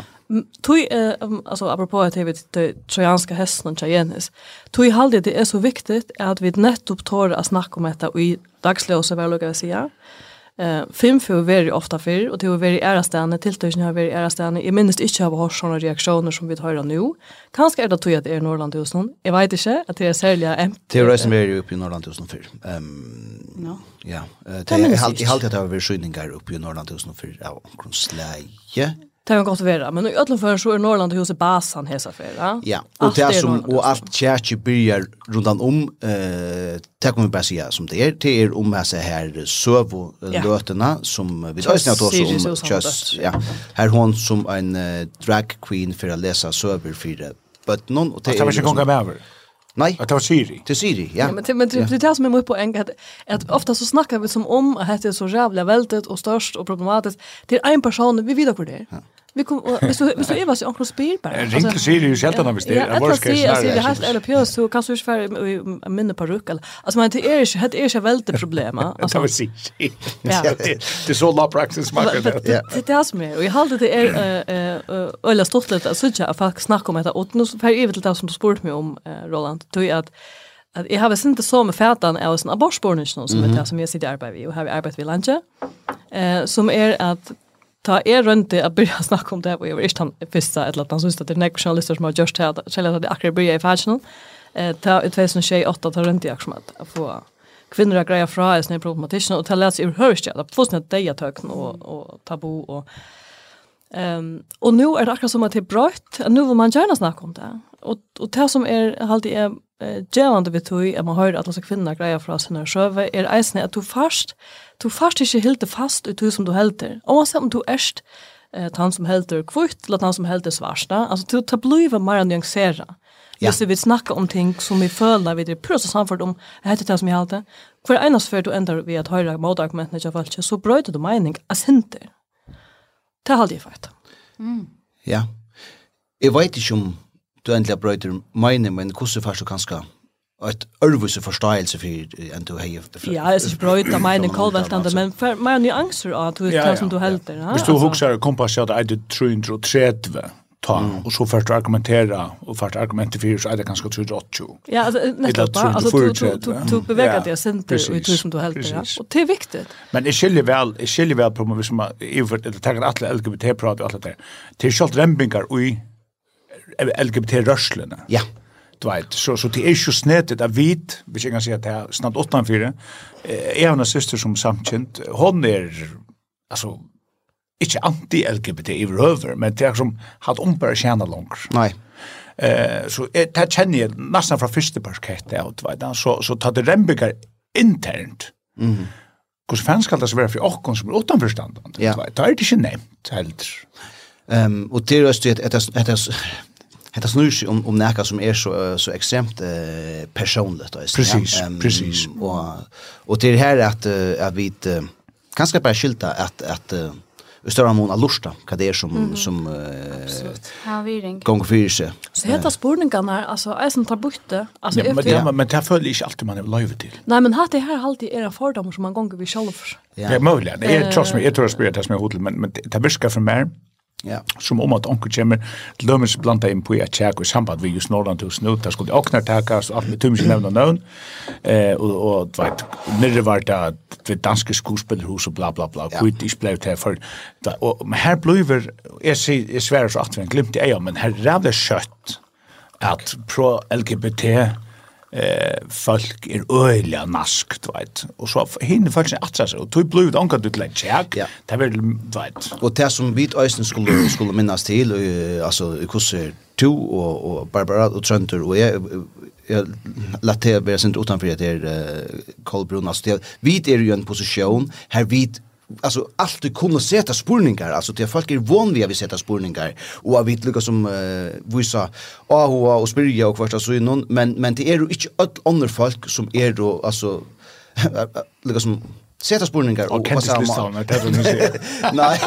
Tui, eh, altså, apropos at jeg vet det trojanske hesten og tjajenis, tui halde det er så viktigt at vi nettopp tårer å snakke om dette i dagsløse, hva jeg lukker å si, Eh, film för väldigt ofta för och det var väldigt ärastande tilltöjning har väldigt ärastande. Jag minns inte av har såna reaktioner som vi hör nu. Kanske är det tog att det är Norrland hos någon. Jag vet inte att det är särskilt en. Det är resten är uppe i Norrland hos någon för. Ehm Ja. Ja, det är alltid alltid att det har varit skydningar uppe i Norrland hos någon för av grundsläge. Det kan godt være, men i alle fall så er Norrland huset Basan hesa fer, ja. Ja, og det som og alt kjærki byrjar rundan om eh det kommer bare sige som det er, det er om hesa her søvo løtena som vi skal snakke også om just ja. Her hon som en drag queen for å lesa søver for bøtten og det er. Det var ikke konga med over. Nej. Att det var Siri. Till Siri, ja. ja men till, men till, ja. det som är mycket poäng att, att ofta så snackar vi som om att det är så jävla väldigt och störst och problematiskt. Det är en person, vi vet hur det är. Ja. Vi kom och så så är vad så onkel spel bara. Jag ringde Siri ju sällan när vi står. Jag var skräck. säga ser det helt eller pjäs så kan så för minne på ruckel. Alltså man det är ju det är ju väldigt problem alltså. [LAUGHS] Det var Ja. [LAUGHS] Det så la praxis man. Det det som är och jag håller det är eh eller stort lite så jag får snacka om det och nu så för evigt det som du spurt mig om Roland. Du är att att jag har inte så med fätan av sån abortspårning som mm det som jag sitter arbetar vid och har arbetat vid lunch eh som är att ta er rundt at byrja [LAUGHS] snakka om det, og jeg var ikke han fyrsta, eller at han synes at det er nek journalister som har gjørst det, selv at det akkurat byrja i fashion, eh, ta i 2028, ta rundt i akkurat at få kvinnor att greja fra är problematiken. Och ta läsa ur hörstjärna, på sådana dejatöken och, och tabu och Um, och nu er det akkurat som att det är brøyt, nu vill man gärna snacka om det. Och och det som er alltid er eh gevande við tøy at man høyrir at lasa kvinna grejer frá sinna sjøve er eisini at du fast du fast ikki helt fast ut som du heldur. Og om du erst eh han som helter kvitt eller han som helter svarta. Altså du ta bliva meira nyansera. Ja. Hvis vi snakker om ting som vi føler vi er prøvd og om, jeg heter det som jeg halte, hver eneste før du ender ved at høyre motargumentene ikke har så brøyder du mening av sinter. Det halte jeg faktisk. Mm. Ja. Jeg vet ikke om du endelig brøyter mine, men hvordan først du kanskje et ørvise forståelse for enn du heier Ja, jeg synes brøyta meine kolveltande, men for mer nyanser av du tar som du helter. Hvis du hukser kompassjad er det 330, ta, och så först argumentera, och först argumenter för så är det kanskje 380. Ja, altså, nettopp, altså, du beveger deg senter og du som du helter, ja. Och det är viktigt. Men jeg skiljer väl jeg skiljer som hvis man, det tar alla LGBT-prat och allt det der, det är kjalt rembingar og i LGBT-rørslene. Ja. Du vet, så, så det er ikke snedet av hvit, hvis jeg kan si at det er snart 8-4. Jeg har en søster som samkjent, hon er, altså, ikke anti-LGBT i røver, men det er som hatt ombæra tjena langer. Nei. Eh, så det kjenner jeg nesten fra første parkett, out vet du så, så tar det rembikker internt. Mhm. Hvordan fan skal det være for åkken som er utenforstandende? Ja. Det er det ikke nevnt, heller. Um, og det er jo et, et, et, et, Hetta snur sig om om näka som är så så extremt eh, personligt alltså. Precis, um, precis. Och och det här att att vi uh, kanske bara skilta att att uh, i större mån av lusta, vad det är som, mm. som uh, ja, vi gånger för sig. Så heter spurningene er, altså, jeg som tar bort det. Alltså, ja, men, ja, men det följer inte alltid man är løyve till. Nej, men hatt det här alltid är en fördom som man gånger vi selv Det Ja, möjligt. Det är trust me, jeg tror jeg spyrir det som jeg hodel, men, men det viskar för mig Ja. Som om att onkel kommer till dömes blanda in på ett check och samband vi just norrland till snut där skulle också ta så att med tummen nämna någon eh och och vet nere var det det danska skådespelarhus och bla bla bla skit det blev det för och här blev är är svär så att vi glimt i men här rävde kött att pro LGBT eh folk er øyla nask, du vet. Og så hinne folk seg atsa seg, og tog blod anka du til en tjekk, ja. det vel du vet. Og det som vi øysten skulle, skulle minnast til, og, altså, hvordan to og, og Barbara og Trønder, og jeg, jeg lett til å være sint utenfor det er uh, Kolbrun, altså, det, vi er jo en posisjon, her vi alltså alltid kunna sätta spurningar alltså till folk är van vid att vi sätta spurningar och av vilka som uh, vissa AHA och spyrja och kvarsta så någon men men det är ju inte all andra folk som är då alltså liksom [LAUGHS] sätta spurningar och vad samma. Nej,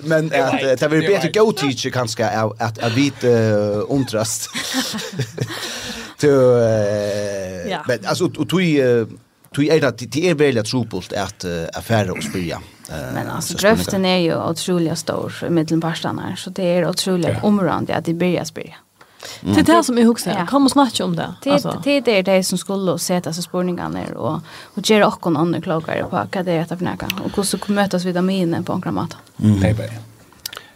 men att det vill bättre go teacher kanske att att vit ontrast. [LAUGHS] [LAUGHS] till men alltså och tog tog er det, det er veldig trobult at uh, affære og spyrja. Uh, Men altså, grøften er jo utrolig stor i middelparstene her, så det er utrolig ja. områdende at de byrja spyrja. Mm. Det är det som jag huxar. Ja. Kom och snacka om det. Alltså. Det, det är det som skulle sätta sig spårningarna och, och göra oss och andra klagare på vad det är att förnäka. Och hur så mötas vi dem inne på en kramat. Mm. Det är bara.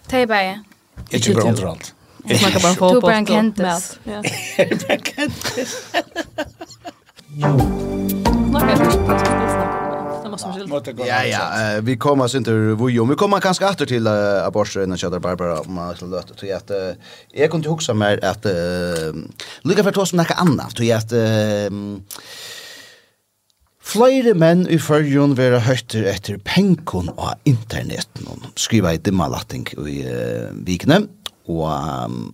Det är bara. [LAUGHS] Inte bara underallt. Jag snackar bara. Du är bara en kentis. Ja. Jag är bara en kentis. [LAUGHS] [LAUGHS] snackar vi faktiskt Ja, ja, vi kommer oss inte vi om. Vi kommer kanske åter till uh, Aborser innan Tjöder Barbara om man ska löta. Tog att, uh, jag kunde huxa mer att uh, lycka för att ta som något annat. Tog att uh, Flere menn i fyrjon vera høytter etter penkon av internetten, skriva i dimmalatting i uh, vikene, og um,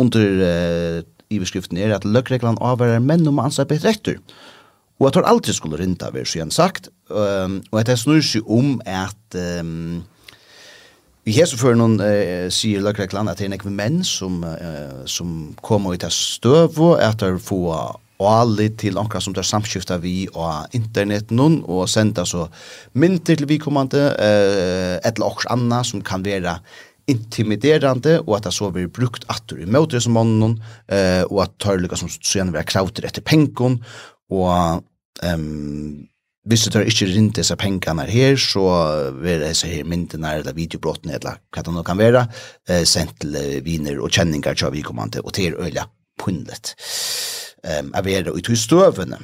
under uh, i beskriften er at løgreglan avverar menn om ansvar betrekt Og at hun alltid skulle rinta, vil jeg sagt. Um, og at jeg snur seg om at um, i hese før noen uh, sier Løkrekland at det er nekve menn som, uh, som kommer ut av støv og at de får alle til noen som tar samskifta vi og internet noen og senda så mynd til vi kommande uh, et eller okkurs anna som kan være intimiderande og at det så blir brukt atter i møter som mannen uh, og at tørlika som så gjerne være krauter etter pengon og um, hvis du tar ikke rint disse pengene her, så vil disse her myndene eller videobrottene eller hva det nå kan være, eh, sendt til viner og kjenninger til vi avikommende, og til øyla pundet. Um, jeg vil være ute i støvene.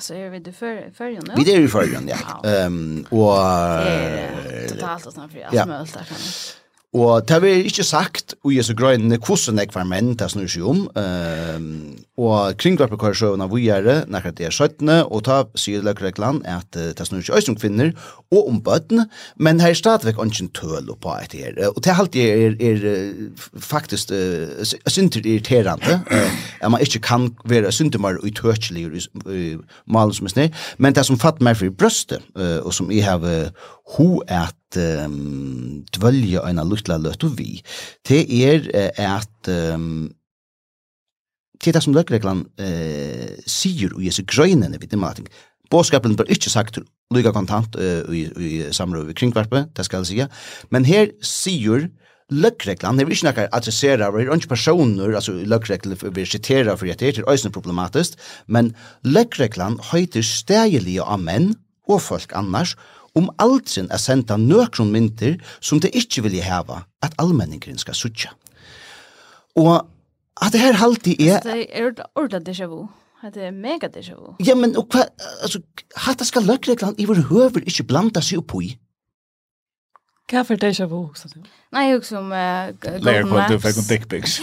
Så er vi i førjen nå? Vi er i førjen, ja. Um, og... Det er totalt og snart fri, alt mulig, der kan jeg. Og det er ikke sagt og Jesu grønne hvordan jeg var menn det snur seg om. Um, og kringvarpet kvar sjøen av vujere, nekker det er skjøttene, og ta sier løkreglan at uh, det snur seg også om kvinner og om bøtten, men her er stadigvæk ikke tøl på et her. Og det er alltid er, er er faktisk uh, synder irriterende, uh, at man ikke kan være syndermere mer utøtselig i uh, malen som er snir, men det som fatt meg for brøstet, uh, og som jeg har uh, ho at um, dvølja eina luttla løttu vi. Det er uh, at um, det er det som løkreglan uh, sier og jesu grøynene vid demating. Båskapen bør ikke sagt lyga kontant uh, i, i samråd ved kringvarpet, det skal jeg sige. Men her sier løgreglan, det er ikke noe adressera, det er ikke personer, altså løgreglan vil sitere for at det er øyne problematisk, men løgreglan høyter stegelige av menn og folk annars, om aldrin er senda nøkron mynter som det ikkje vilje heva at allmenningren skal sutja. Og at det her halti er... Det er ordla déjà vu. Det er mega déjà vu. Ja, men og hva, altså, hatta skal løkreglan i vår høver ikkje blanda seg i. Hva for det ikke var også? Nei, jeg også om uh, Golden på Maps. Du fikk om dick pics.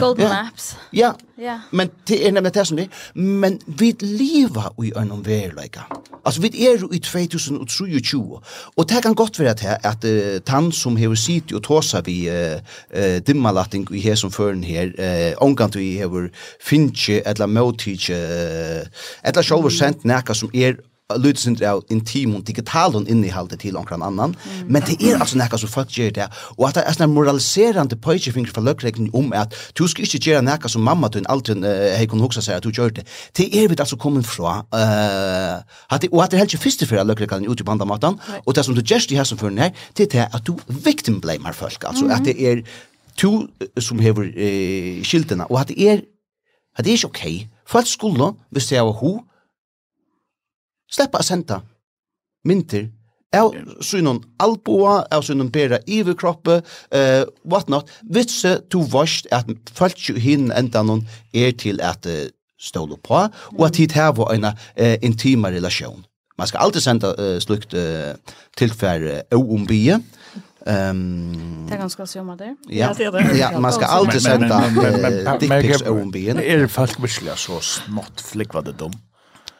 golden Maps. Ja. ja, men det er nemlig det som det. er. Men vi lever i en omverleika. Altså, vi er i 2023, og det kan godt være at, at uh, han som hever sitt og tåsa vi uh, uh, dimmalatting i her som føren her, uh, omgang vi hever finnje eller møtidje, uh, eller sjåver sendt nekka som er lyder sin av intim og digital og innehalde til omkran annan, mm. men det er altså nekka som folk gjør det, og at det er sånn moraliserande pøytjefinger fra løkregning om at du skal ikke gjøre nekka som mamma du aldri uh, hei kunne hoksa seg at du gjør det. Det er vi altså kommet fra, uh, at det, og at det er helt ikke første att løkregning ut i bandamatan, og det som du gjørst det her som fyrir her, det er at du victim blamer folk, altså mm. at det er to som hever uh, skiltene, og at det er, at det er ikke ok, folk skulle, hvis det er ho, sleppa å senda mynter av synun alboa, av synun bera iverkroppe, uh, what not, vitse to varst at folk hin enda noen er til at uh, ståle på, og at hit her var en uh, intima relasjon. Man skal alltid senda uh, slukt uh, tilfær uh, oumbie, Ehm Det ganske ska se om det. Ja, ja, man ska alltid sända dickpics om bien. Är det folk visst så smått flickvade dumt?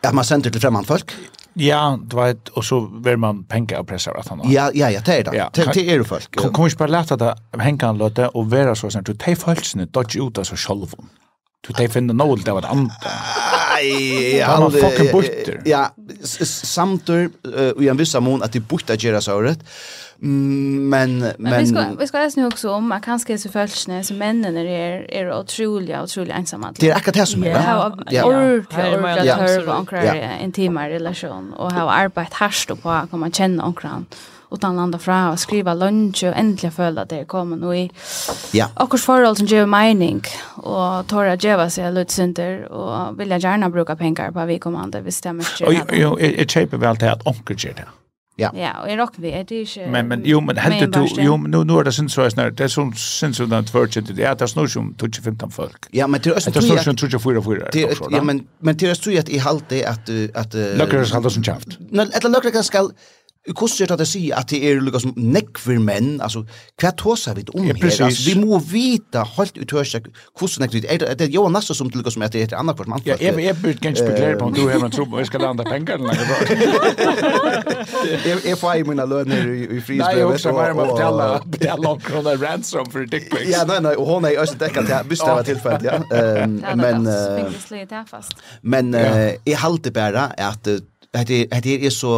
Ja, man sender til fremmede folk. Ja, du vet, og så vil man penke og pressa at han har. Ja, ja, ja, det er det. Ja, det er jo folk. Kan man ikke bare lete det henge han løte og være så sånn, du tar følelsene, dodge ut av seg selv. Du tar finne noe til det andre. Nei, ja, han fucking butter. Ja, samtidig, og jeg visste mån at de butter gjør seg rett, Mm, men, men, men vi ska vi ska läsa nu också om att kanske så följsne så männen är är, är otroliga otroligt ensamma. Det är akkurat det som är. Ja, ja. Ordentligt att höra en intima relation och ha arbetat hårt på att komma känna onkran utan landa fra og skriva lunch og endelig føle at det er kommet noe i ja. akkurs forhold som gjør mening og tåra gjeva seg lødsynder og vilja gjerne bruka pengar på vikommande hvis det er mye. Og jeg kjøper vel til at onker gjør det. Ja. Ja, og jeg rock vi, det ikke... Men, men jo, men helt du, jo, men nu, nu er det sindssygt, det er sånn sindssygt at virgin, det er det snur som 2015 folk. Ja, men det er også... Det er snur som 2044, Ja, men, men det er også at i halte at... at uh, løkker skal det som kjeft. Eller løkker skal Hvordan gjør det at jeg sier at det er lukka som nekver menn, altså, hva tåsar vi om her? Altså, vi må vita helt ut hur hvordan nekver vi, er det, det er jo nasta som lukka som at det heter annakvart man Ja, jeg, jeg burde ganske beklare på om du har en tro på jeg skal landa pengar eller jeg, jeg får i mina lønner i, i frisbrevet. Nei, jeg også bare må betala, betala om krona ransom for dick pics. Ja, nei, nei, og hon er i øst til, hvis det var tilfellet, ja. Um, men, uh, men, uh, jeg halte bare at uh, att det är det är så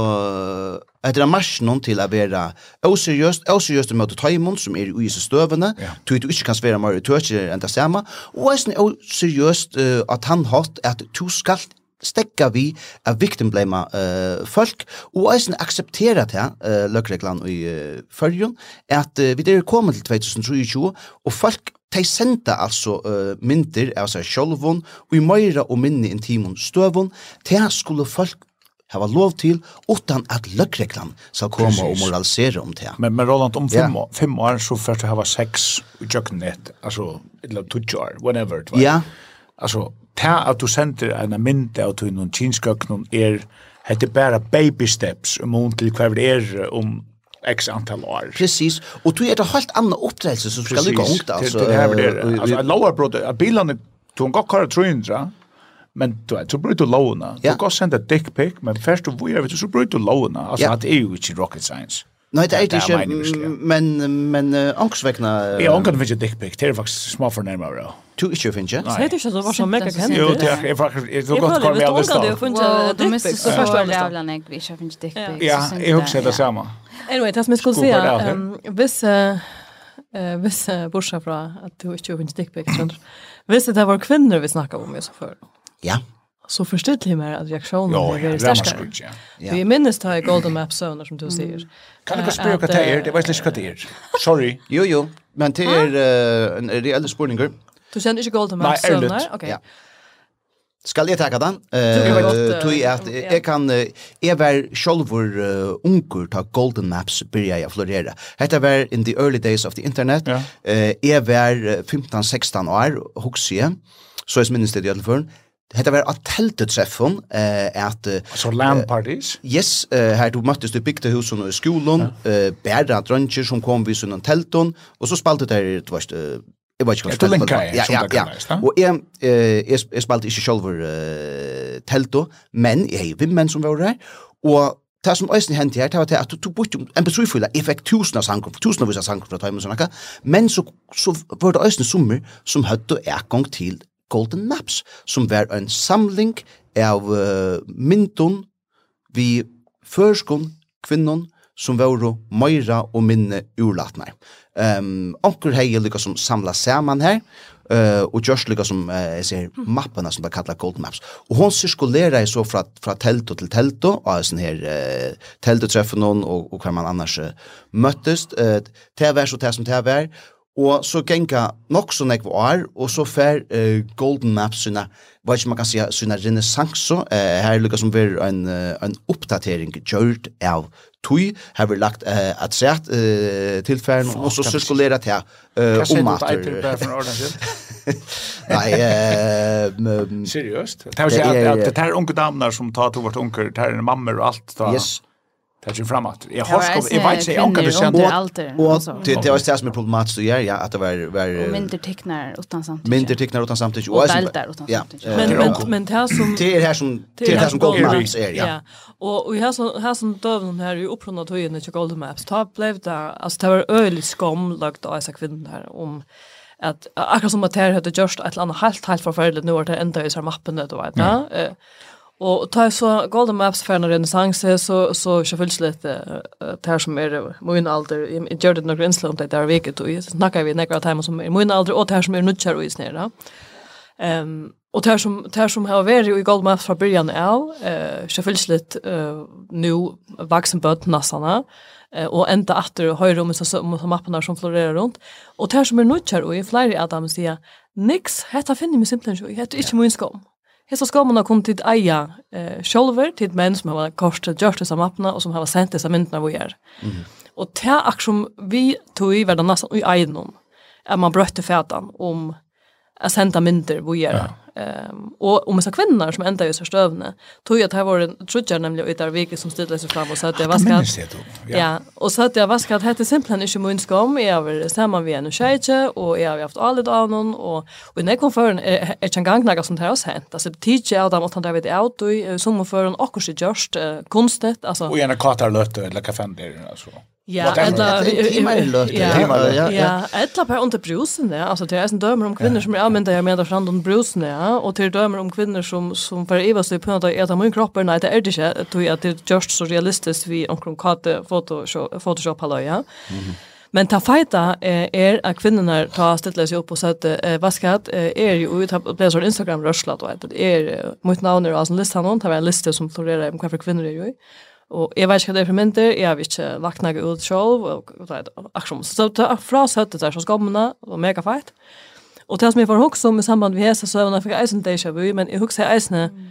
att det är marsch någon till att vara oseriöst oseriöst mot tajmon som är i så stövna du du inte kan svära mer du inte ända samma och är oseriöst att han har att du skall stekka vi av victimblema uh, folk og eisen akseptera det uh, løkreglan i uh, fyrjun at uh, vi er kommet til 2023 og folk de senda altså uh, myndir av seg sjolvun og i meira og minni intimun støvun, tei skulle folk hava lov til utan at løkreglan skal koma og moralisere om det. Men, men Roland, om fem, ja. fem år så først hava sex i kjøkkenet, altså, eller tutsi år, whatever. Tva. Ja. Altså, ta at du sender en mynd av til noen kinskøkken er, hette bare baby steps om hun til hver det er om x antal år. Precis. Och då är det helt annan uppträdelse som ska ligga ungt alltså. Det här blir alltså en lower brother. Bilarna tog kvar gokkar 300 Men du vet, så bryter du lovna. Du kan godt sende dick pic, men først du vujer, så bryter du lovna. Altså, ja. det er jo ikke rocket science. Nei, det er det ikke, men, men uh, angstvekkene... Uh, ja, angstvekkene finnes ikke dick pic, det er faktisk små fornærmere. Du ikke finnes ikke? Nei. Det er ikke så var så mega kjent. Jo, det er faktisk... Jeg tror godt hva vi hadde stått. Jeg føler du miste så første av jævla nek vi ikke finnes dick pic. Ja, jeg husker det samme. Anyway, det som jeg skulle si, hvis... Eh, hvis borsa fra at du ikke finnes dick pic, hvis det var kvinner vi snakket om, i så før, Ja. Så förstod jag mer att reaktionen ja, ja, är starkare. Ja, ja. Vi jag minns det här Golden Map Zoner som du säger. Kan du spela vad det är? Det var inte vad det är. Sorry. Jo, jo. Men det är uh, en reell spårningar. Du känner inte Golden Map Zoner? Nej, Okej. Okay. Ja. Skal jeg takke den? Uh, tog at jeg kan, jeg var sjolvor uh, unger ta Golden Maps byrja jeg florere. Hette var in the early days of the internet. Ja. Uh, jeg var 15-16 år, hoksie, så jeg minnes det i alle fall. Hetta var at teltet treffon eh at så land parties. Yes, eh, her du møttes du bygde husen i skolen, ja. eh bæra drøntjer som kom vi sånn telton og så spalte der du vet Jeg vet ikke hva spalt. Ja, ja, ja. Og jeg, jeg, jeg spalte ikke selv uh, telto, men jeg er vimmen som var der. Og det som øyne hendte her, det var at du, tog bort en betrøyfylla, jeg fikk tusen av sanger, tusen av sanger fra Tøymen og sånn, men så, så var det øyne sommer som høtte og gang til Golden Maps, som var en samling av uh, myndun vi førskun kvinnon som var meira og minne urlatnar. Um, onkur hei lykka som samla saman her, uh, og Josh lykka som uh, ser mappene som det kallar Golden Maps. Og hon sirkulera i så fra, fra telto til telto, og sånn her uh, teltotreffen og, og hver man annars uh, møttest. Uh, det så det som det Og så genga nok så nekv år, og så fer uh, Golden Maps sina, hva ikke man kan si, sina renessanso, uh, her er lukka som ver en, uh, en oppdatering gjørt av tui, her vi lagt uh, at sett uh, tilfæren, og så sirkulera til uh, om atur. Hva skjer du [LAUGHS] Nei, uh, Seriøst? Det er jo at det er unge damer som tar to vart unger, det er mammer og alt. Da. Yes, tar sig fram Jeg jag har skop jeg vet inte om kan du känna och det det är det som er problematisk å gjøre, ja, at det var var og mindre tecknar utan samtidig. mindre tecknar utan og och där utan samtidigt men men men det här som det er her som det er her som Golden Maps er, ja. Og och här som her som dövn her, är ju upprunda til Golden Maps ta blev det altså det var øyelig skam lagt av disse kvinnen her, om at akkurat som at det här hade gjort et eller annet helt helt forferdelig, nå var det enda i så mappen det var det Og ta så Golden Maps för en renässans så så selvfølgelig litt uh, det her som er min alder. Jeg gjør det några inslag om det der veket, og jeg snakker vi några timmar som er min alder, og det her som är nu kör vi Um, og det där som där som har vært i Golden Maps från början av litt uh, nu vuxen bort nassarna och ända åter höjer rummet så som mapparna som florerar runt och där som er nu og i flere av dem sier, niks, hetta finner vi simpelthen jo. Hetta ikke min skom. Hesa ha kom tid eia eh, sjolver til menn som har korsat gjort disse mappene, og som har sendt disse myndene vi er. Og Och det är som vi tog i verden nesten i ejen om man brøtte fætan om att sända mynter vi gör. Ja. Ehm och om dessa kvinnor som ända i så stövne tog jag att här var en trudjar nämligen i där vike som styrde sig fram och sa att jag vaskade. Ja. ja, och så att jag vaskade att hette simpelthen inte munska om. Jag har samman vi en tjejtje och jag har haft allt av någon och, och när kom för en ett en gång något sånt här har hänt. Alltså teacher tidigare av dem att han där vid det som en också just konstigt. Alltså. Och gärna katar lötter eller där Alltså. Ja, eller timmar i timmar. Ja, ja. Eller på under brusen, ja. Alltså det är en dömer om kvinnor som är använda jag menar fram under brusen, ja. Och till dömer om kvinnor som som för Eva så på att äta min kropp nej det är det inte. Tror jag att det just så realistiskt vi omkring katte foto Photoshop hallå, ja. Men ta fighta er at kvinnorna ta ställa sig upp och sätta eh, vaskat är ju ut på på Instagram rörslat och det är mot namn och alltså listan hon tar en lista som florerar om kvinnor är ju. Og jeg vet ikke hva det er for mynter, jeg har ikke lagt noe ut selv, og, og det er akkurat. Så det er fra søttet der som skommene, og mega feit. Og det som jeg får hukse om i samband med hese søvnene, fikk eisen deja vu, men jeg hukse eisene, mm.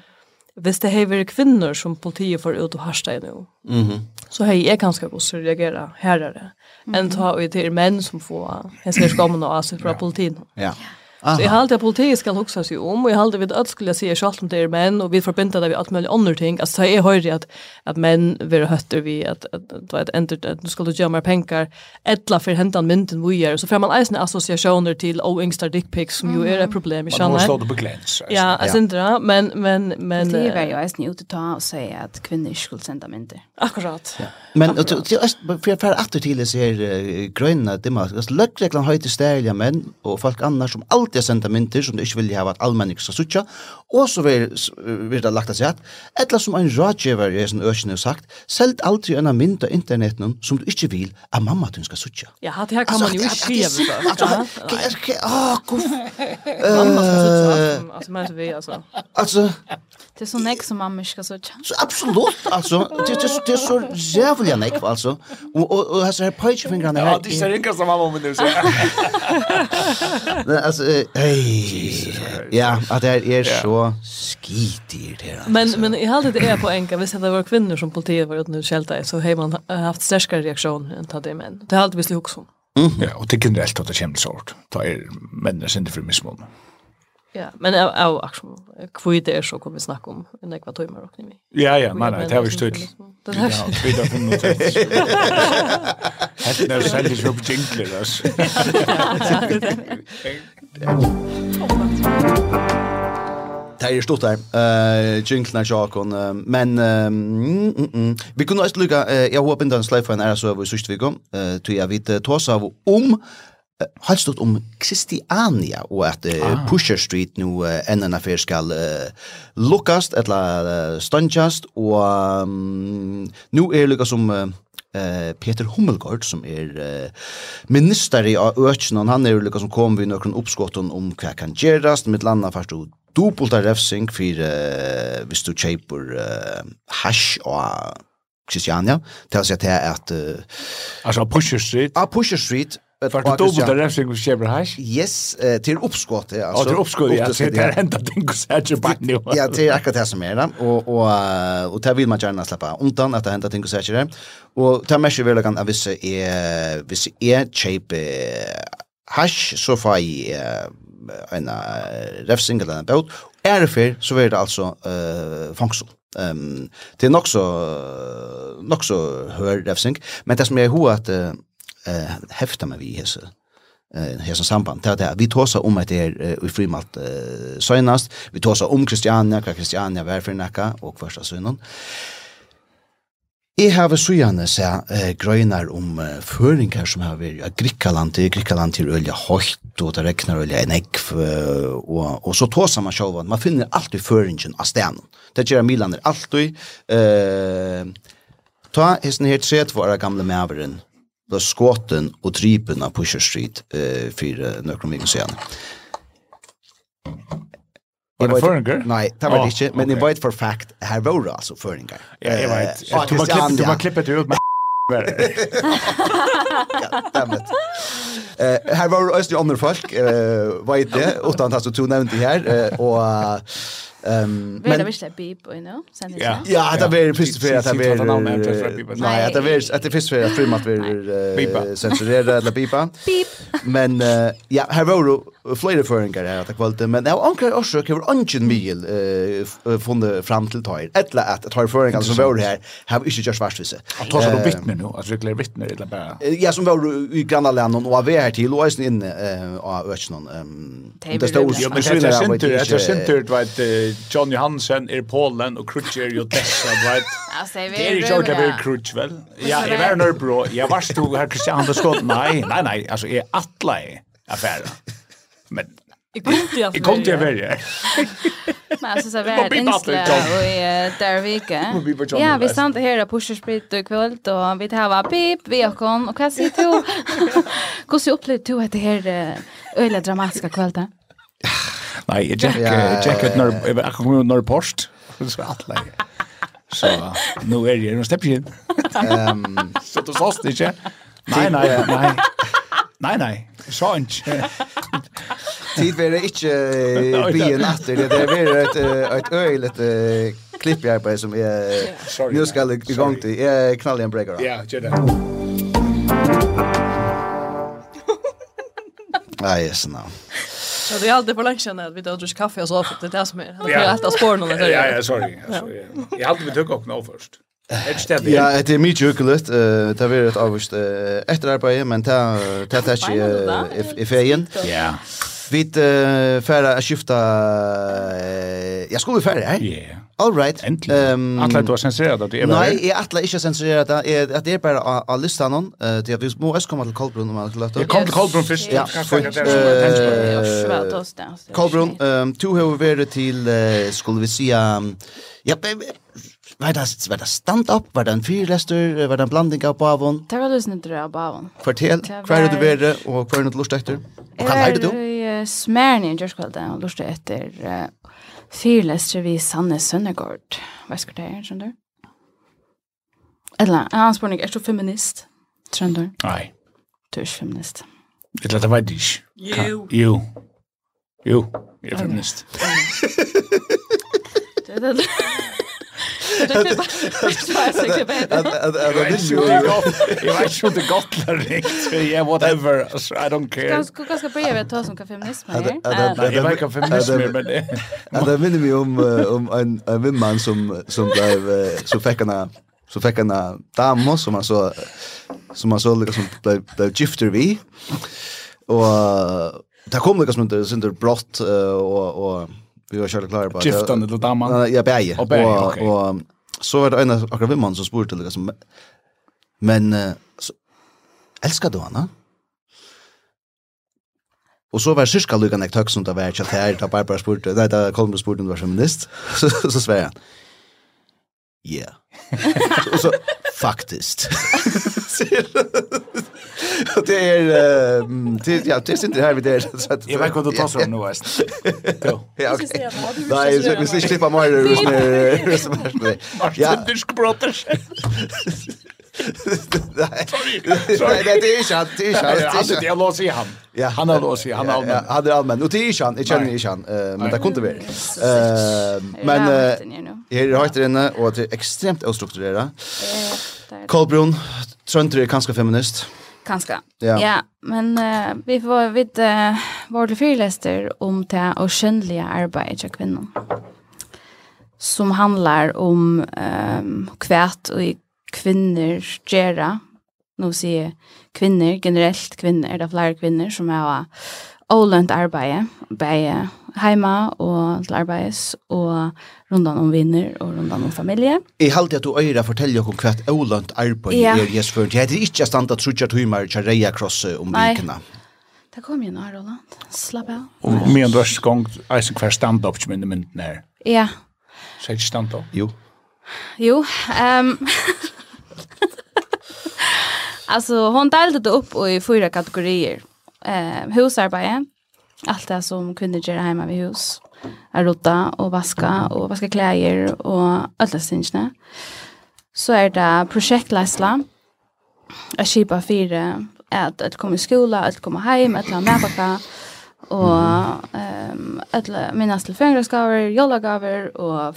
hvis det hever kvinner som politiet får ut og harsta i nå, mm så har jeg ganske også reagera herrere, mm -hmm. enn ta og til menn som får hese skommene og asyl fra politiet. Ja. ja. Aha. Så jeg halte at politiet ska huxa seg om och jag håller vid att skulle si selv om det er män och vi forbinder det vid alt mulig andre ting. Altså, jeg hører att, att män vill hötter vi att, at, at, at, att, at nu ska du göra mer penger, etla för hentan mynden vi gör. Så får man eisne associationer till dick pics, som ju är ett problem i kärnan. Man måste ha det på gläns. Ja, jeg synes det, Men, men, men... Det är ju eisne ute ta och säga att ikke skulle sända mynder. Akkurat. Ja. Men för jag får att till det så är gröna dimma. Lökreklam höjter stärliga män och folk annars som alltid alltid senda mynter som du ikke vil ha at allmenning skal sutja, og så vil, vil det lagt av seg at, etla som en rådgiver i sin økene har sagt, selv alltid en mynd av internetten som du ikke vil at mamma din skal sutja. Ja, det her kan man jo ikke skrive på. Altså, åh, kom. [LAUGHS] Mamma skal sutja, altså, men vi, altså. Altså. Det er så nek som mamma skal sutja. Absolutt, altså. Det er så jævlig nek, altså. Og, og, og, altså, her pøytjefingrene her. Ja, det er ikke ringa som mamma min nu, så. [LAUGHS] [LAUGHS] Men, altså, Hey. Ja, at det er så skitigt det Men men i hade det är på enka, hvis det var kvinnor som politiet var ute nu skälta så har man haft starkare reaktion än ta det män. Det har alltid visst också. Mm. Ja, och det kan det alltid ta kämpa sort. Ta är människor inte för missmål. Ja, men av av action kvui det är så kommer vi snacka om en ekva timmar och ni. Ja ja, men det har vi stöd. Det har vi stöd från något sätt. Hade när säljer upp jinglar oss. Det er stort där. Eh jinklarna jag uh, men uh, mm, mm, mm. vi kunne også lykke, uh, jeg håper ikke den för en era server så vi kom eh till jag vet tosa av om uh, halt stort om Christiania och att ah. Pusher Street nu en affær skal uh, lukkast, eller uh, stanchast og um, nu är lucka som Uh, eh Peter Hummelgård som er uh, minister i Öknen han är ju som kom vi några oppskotten om hva kan gjerast med landa først og dubbelt av refsing för eh, hvis du kjøper eh, hash og Christiania, til å si at det er at... Uh, altså, Pusher Street? Ja, Pusher Street, Det var dumt där refsing med Kjeber Hash. Yes, till oppskott, ja. Ja, till uppskott ja. Det är ända den kusage backen. Ja, det är akkurat det som er, det. Och och och där vill man gjerne slippe undan att det händer ting kusage där. Och där mesh vill kan avisa är vis är shape hash så får jag en refsing eller en bot. Är det fyr, så blir det alltså eh fangsel. Ehm um, det er nok så nok så hör refsing, men det som är hur att eh, hefta meg vi i hese eh hesa samband det där vi tosa om att det är i frimalt eh, senast vi tosa om Christiania kvar Christiania varför nacka och första synden Jeg har så gjerne seg eh, grøyner om eh, føringer som har vært i Grikkaland til Grikkaland til Ølja Høyt og det regner Ølja Enegg og, og så tåser man sjåvann. Man finner alltid føringen av stenen. Det gjør Milan er alltid eh, ta hesten her 30 år gamle maveren ble skåten og drypen av Pusher Street eh, for nøkron mye siden. Var det føringer? Nei, det var det ikke, men jeg vet for fact, her var det altså føringer. Ja, jag vet. Du var klippet ut med [LAUGHS] Dammit. Eh här var Östri andra folk eh vad är det utan att du tog nämnt det här och Ehm men det visst är beep, you know. Sen det. Ja, ja, det var först för att det var Nej, att det var att det först för att filmat var censurerade eller beepa. Beep. Men ja, här var flere føringer her etter kvalitet, men det har anker også hver ønsken mil uh, funnet fram til tøyer, etla at tøyer føringer som var her, har vi ikke gjort svarsvise. At tøyer som vittner nå, at reguler vittner, eller bare? Ja, som var i grannalanden, og var her til, og er inne av økenen. Det stod jo, men det er sinter, det er sinter, du vet, John Johansen er Polen, og Krutsch er jo dessa, du vet. Det er ikke ordentlig vel Krutsch, vel? Ja, jeg var nørbro, jeg varst du her Kristian Anderskott, nei, nei, nei, altså, jeg atla jeg affæra. Men Jag kom till Jag kom till att välja. Men alltså så var det inslag och i där vecka. Ja, vi stann det här på Sprit och kväll och vi tar va pip vi och [LAUGHS] kom och vad säger du? Hur så upplevde du det här öliga dramatiska kvällen? Nej, jag jag jag vet när jag kommer när post så att läge. Så nu är det en stepp in. Ehm så då sås det inte. Nej, nej, nej. Nei, nei, så ikke. [LAUGHS] Tid var det ikke byen etter, det er var et, et øyelig klipp jeg på som jeg nå skal i gang til. Jeg knaller en breaker. Ja, gjør det. Nei, yes, no. Ja, det är alltid på lunchen att vi tar dricka kaffe och så för det är det som är. Det är ett av spåren eller Ja, ja, sorry. Jag hade vi tog också nå först. Ja, det er mye jukuligt. Uh, det har varit avvist uh, efter men det är inte i ferien. Ja. Vi uh, færre å skifta... Uh, jag skulle færre her? Ja. All right. Äntligen. Um, Atla du har censurerat att det är bara... Nej, jag Atla inte censurerat det. Att det är av att lyssna någon. Uh, det är, vi må også komme til Kolbrun om man skulle löta. Jag kom till Kolbrun först. Ja, fint. Kolbrun, du har varit till, skulle vi säga... Ja, Var det, var det stand-up? Var det en fyrlester, Var det en blanding av bavon? Det var lusen inte av bavon. Kvartel, hva er det du vere, og hva er det du lust etter? Og hva er du? Jeg er smærn i Gjørskvalden og lust etter uh, fyrrester vi Sanne Sønnegård. Hva skal det her, skjønner du? Eller, en annen spørning, er du feminist? Skjønner du? Nei. Du er ikke feminist. Det er det veit ikke. Jo. Jo. Jo, jeg er feminist. Det er det. Jag vet inte gott riktigt. Yeah, whatever. I don't care. Ganska skulle ganska börja med att ta som feminism här. Nej, jag vet inte feminism men det. Det minner mig om om en en vimman som som blev så fick han så fick han damer som han så som han så liksom blev blev gifter vi. Och det kom liksom inte synder brott och och vi var kjærlig klare på. Giftene til damen? Ja, begge. Og begge, og, okay. og, så var det en av akkurat vimmannen som spurte, liksom, men så, elsker du henne? Og så var syrska lukkan ek tøkk som det var kjatt her, da Barbara spurte, nei, da Kolmre spurte om du var feminist, [LAUGHS] så, så sver han, yeah. [LAUGHS] så, så, faktiskt. [LAUGHS] det är det ja, det sitter här vid det så att Jag vet vad du tar så nu [LAUGHS] visst. Ja, okej. Nej, vi ska slippa mer rus med. Ja, det ska brottas. Sorry. Sorry. Nej, det er ikke han. Det er ikke han. Det er inte han. Det är han. Ja, han har lås i. Han är allmän. Han är allmän. Och det er ikke han. Jag känner ikke han. Men det kunne kunde vi. Men jag är högt inne og det är extremt ostrukturerat. Kolbrun, Trøndre er kanskje feminist. Ganska. Ja. ja, men uh, vi får vid uh, vårde fyrlester om det och skönliga arbetet av kvinnor. Som handlar om um, kvärt och kvinner gera, nu sier kvinner, generelt kvinner, det är flere kvinner som har ålønt arbeid, bare heima og til arbeids, og rundan om vinner og rundan om familie. Jeg halte at du øyre forteller om hva ålønt arbeid ja. er jes for Det er ikke stand at trutja tøymer til reia krosse om vikene. Det kom jo nå, Roland. Slapp av. Og mye en dørst gang, eisen hver stand-up som minne mynden er. Ja. Så er ikke stand-up? Jo. Jo. Um, Alltså hon delade det upp i fyra kategorier. Eh, husarbete, allt det som kvinnor gör hemma vid hus. Att rota och vaska och vaska kläder och alla synsna. Så är det projektläsla. Att skipa fyra att att komma i skola, att komma hem, att ha mig och ehm att minnas till fängelskaver, jollagaver och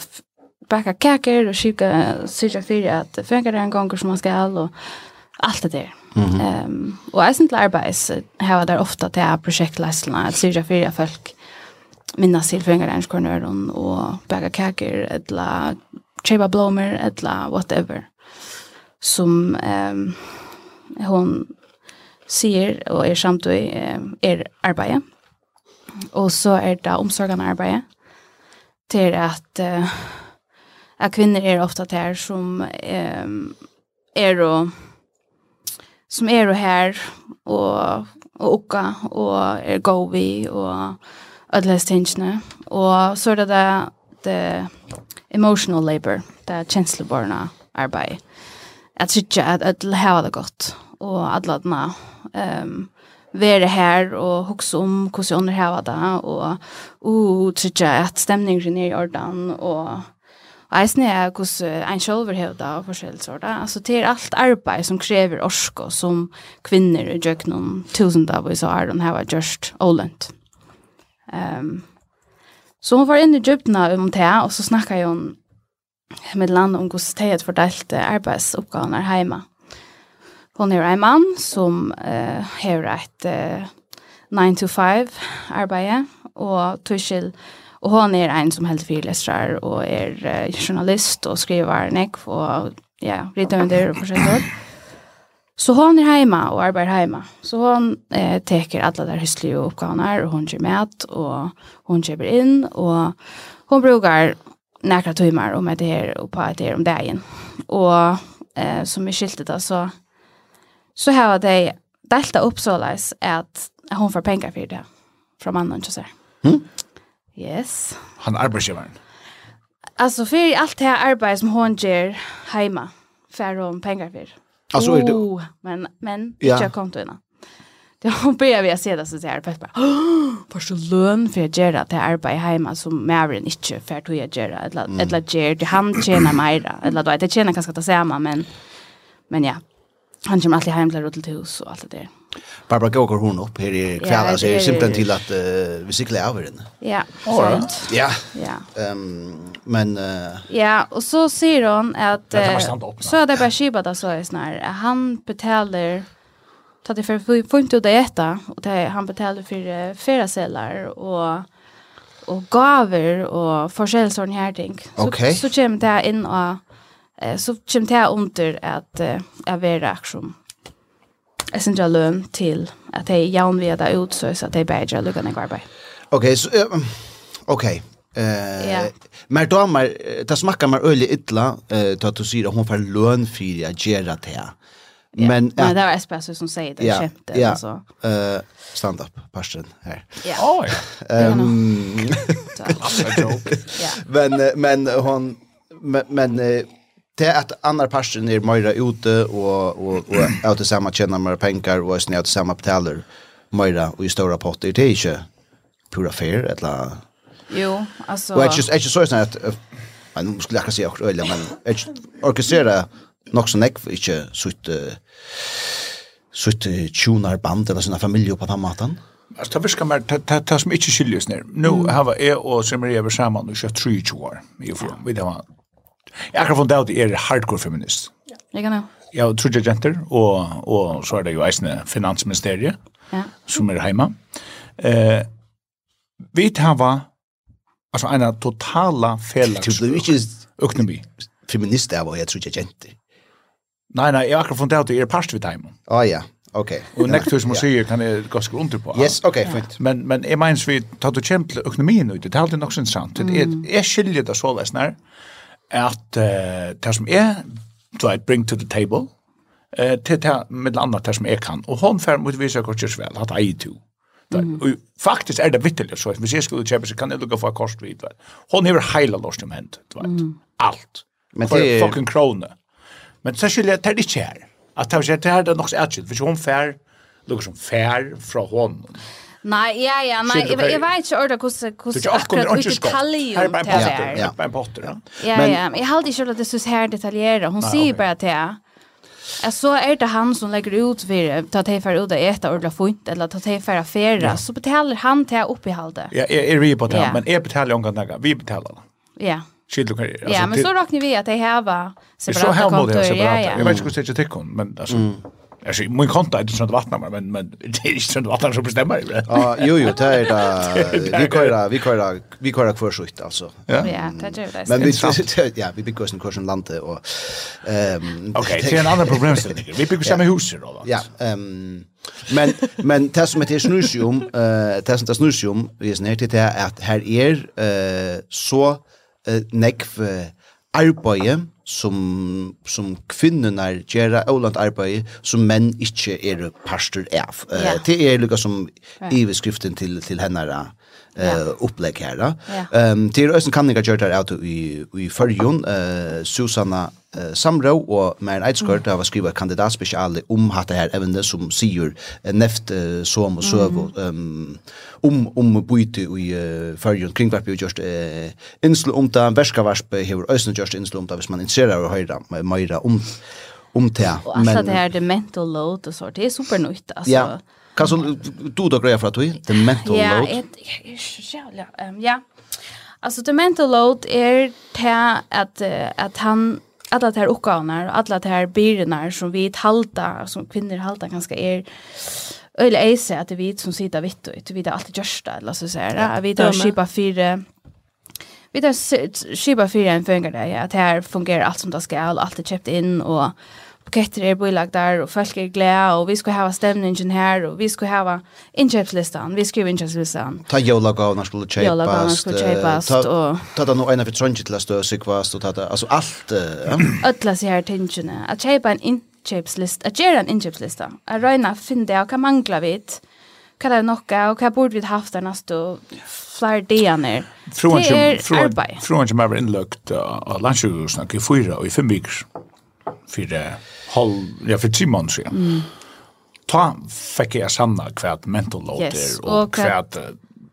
baka kakor och skicka sig fyra att fängare en gång som man ska och allt det där. Mm -hmm. um, och jag syns arbets här där ofta till projektläsarna att syra för folk mina silfringar ens kornören och bäga kakor eller cheba blommor eller whatever som um, hon ser och är samt og är arbete. Och så är det omsorgande arbete till att uh, att kvinnor är ofta där som um, är och som er og her, og, og okka, og er govi, og ødeles tingene. Og så er det det, det emotional labor, det er kjensleborna att Jeg tror ikke at ødel heva det godt, og adladna um, være her og hukse om hvordan under underheva det, og uh, tror ikke at stemningen er i ordan og eisne er hos ein shoulder hevda og forskjellig sort. Altså, det er alt arbeid som krever orsko som kvinner i jøknum tusen av oss og Aron heva gjørst ålent. Um, så hun var inne i djupna om det, og så snakka jo hun med land om hvordan det er fordelt arbeidsoppgavene heima. Hon er en mann som uh, har et uh, 9-to-5 arbeid, og tuskjell Og hon är en som helt friläsrar och är uh, journalist och skriver nek og ja, ritar under og forskjellig. Så hon är hemma och arbetar hemma. Så hon eh, teker alla där hysliga oppgavene og hon ger mat och hon köper in och hon brukar nekra timmar om det här och på det her om dagen. Och eh, som vi skilte da, så så har det delta upp så leis att hon får pengar för det från mannen så här. Mm. Yes. Han arbeidsgivaren. Alltså för allt det här arbete som hon gör hemma för hon pengar för. Alltså är det oh, men men ja. jag kom till Det har ber vi att se det så där fast bara. För så lön för att göra det här arbete hemma som Maren inte för att jag gör eller eller ger det han tjänar mer eller då det tjänar kanske att säga men men ja, han kommer alltid hem till til hus och allt det där. Barbara Gåker hon upp här i kväll så är simpelt till att uh, vi cyklar över henne. Ja. Allt. Ja. Ja. Ehm men uh, Ja, och så säger hon att uh, så är det bara skiba där så är snar. Han betalar Ta det för fint ut det äta och det han betalar för fyra celler och och gaver och försäljningsorn här ting. Så okay. så kommer det in och eh, så kommer det under att eh, jag vill aktion essential lön till att det är jämn veda ut så att det är bättre att lucka ner kvar Okej, så Uh, okej. Eh, ja. men då man det smakar man öle illa eh då du säger hon får lön för att göra det här. Yeah. Men ja, det var Espresso som säger det, yeah, skämtet yeah. alltså. Eh stand up passion här. Ja. Oj. Ehm. [LAUGHS] [LAUGHS] Men men hon men men det att andra parten är mer ute och och och åt det samma tjänar mer pengar och snärt samma betalar mer och i stora potter det är inte pura fair eller Jo, alltså Och just just så att nu skulle jag säga också eller men orkestrera nog så näck inte sutt sutt tunar band eller såna familjer på den maten. Alltså det viskar mer det det som inte skiljer sig Nu har jag och som är över samman och kör 3 år Vi får Vi det var Jeg har funnet av at är er hardcore feminist. Ja, jeg kan jo. Jeg tror jeg jenter, og, og så er det jo eisende finansministeriet, ja. som er hemma. Eh, vi tar altså en totala felaks Du er ikke økonomi. Feminist er hva jeg tror jeg jenter. Nei, nei, jeg akkurat funnet av at jeg er parst vid heima. Å ah, ja, ok. Og nästa som man sier kan jeg gå skru under på. Yes, ok, fint. Men, men jeg mener vi tar du kjempe økonomien ut, det er alltid nok sin sant. Jeg, jeg skiljer det så vesnær. Mm at uh, det som er, du vet, bring to the table, eh till det med andra där som är kan och hon får mot vissa kort just väl att i to. Och faktiskt är det vitteligt så att vi ser skulle köpa så kan det lucka för kost vid. Hon har hela lost om hand, du vet. Allt. Men det är fucking krona. Men så skulle det inte här. Att det är det här det nog så att för hon färd lucka som färd från hon. Nei, ja, ja, nei, jeg, jeg vet ikke ordet hvordan, hvordan akkurat ut detaljer Her er bare en potter, ja. bare en potter, ja. Ja, ja, jeg halte ikke at det synes her detaljerer, hun sier bare til jeg. så er det han som legger ut for ta te för ut och äta ordla fint eller ta te för affärer så betalar han till upp i halde. Ja, är vi på det, men är betalar hon kan Vi betalar. Ja. Skiljer kan Ja, men så räknar vi att det här var separata kontor. Ja, ja. Jag vet inte hur det är till men alltså Alltså min konta är inte sånt vattna men men [LAUGHS] det är inte sånt vattna som bestämmer. Ja, jo jo, det är det vi kör vi kör vi kör kvar skytt alltså. Ja, det är det. Men vi [LAUGHS] ja, vi bygger en kursen lande och ehm [LAUGHS] Okej, det är en annan problem sen. Vi bygger samma hus då. Ja, ehm men men det som heter snursium, eh det som det snursium, vi är snärt det är att här är eh så nekv arbeid som, som kvinnerne gjør, avlant arbeid som menn ikke er pastor av. Ja. Uh, det er lukka som i beskriften til, til henne eh upplägg här då. Ehm till ösen kan ni göra ut i i förjon eh Susanna eh, Samro och Maren Eidskort har skrivit kandidat special om att det här även som sigur neft eh, som och söv ehm om om byte i uh, förjon kring vart vi just eh, insel om där väskavarsp har ösen just insel om där hvis man intresserar och höra mer om om det. Och alltså det här det mental load och så det är supernytt alltså. Ja. Kan så du då grejer för att du the mental load? Ja, ja, ehm ja. Alltså the mental load är det att att han alla de här uppgifterna och alla de här byrorna som vi halta som kvinnor halta ganska är eller är så att vi som sitter vitt och vi det alltid görs där eller så säger det. vi tar skipa fyra vi tar skipa fyra en fungerar det att här fungerar allt som det ska allt är köpt in och buketter er där och folk är glada och vi ska ha stämningen här och vi ska ha inköpslistan, vi skriver inköpslistan. Ta jólagavnar skulle kjøpast. Jólagavnar skulle köpas. Ta, og... ta det nog ena for trøndje til å stå kvast och ta det, altså alt. Ja. Øtla seg her tingene. At kjøpa en inköpslista, att göra en inköpslista, att röjna finna det och kan mangla vid hva det er nokka, og hva borde vi haft der neste flere dager. Det er arbeid. Från som er innløkt av landsjøkhusen, i fyra og i fem vikker för halv ja för tre månader sedan. Mm. Ta fick jag sanna kvärt mental load yes, där och kvärt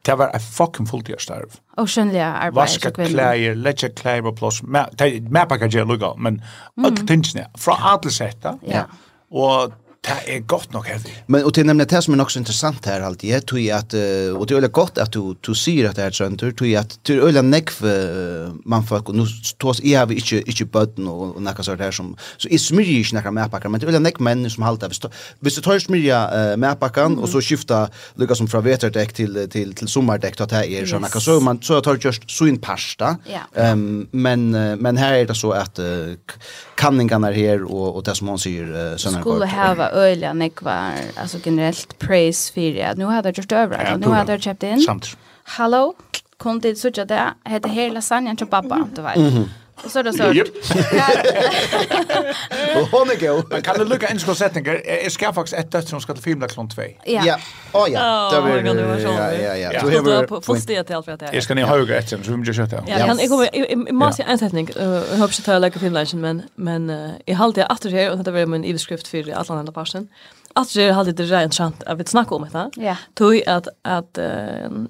det var en fucking fulltidsarv. Och skönliga arbete. Vaska kläder, lägga kläder på plats. Men det är lugga men mm. allt från alla sätta. Ja. Och Det er godt nok heavy. Men och till är det som är också så intressant här alltid, det tror jag att och det är väldigt gott att du du ser att det är sånt tror jag att det är ölla neck för man får och nu tås är vi inte inte button och och några sånt här som så är smyrje inte några mer men det är ölla neck män som halta visst visst du tar smyrja mer packan och så skifta lucka som från veterdäck till till till sommardäck då att här är såna yes. så man så tar just så in pasta. Ehm men men här är det så att kanningarna här och och det som hon säger såna skulle får öliga nekvar, alltså generellt praise för att nu har jag gjort över ja, nu har jag köpt in. Samt. Hallå, kom till så det heter hela lasagnen till pappa, du vet. Mm -hmm. Och så är det så. Yep. Och hon är god. Men kan du lucka en skål sättningar. Jag ska faktiskt ett dött som ska till filmen klon 2. Ja. Åh ja. Det var ju så. Ja, ja, ja. Du har fått det till allt för att det. Jag ska ni höga ett sen så vi måste köta. Ja, kan jag kommer jag måste en sättning. Jag hoppas att jag lägger filmlunchen men men jag håller jag åter här och det var min överskrift för alla andra parsen. Att det hade det rent sant att vi snackar om det. Ja. Tog att att eh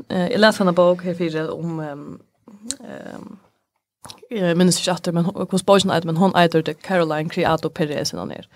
jag läste en bok här för om ehm jag minns inte att men hos Boysen att men hon äter det Caroline Creato Perez innan ner.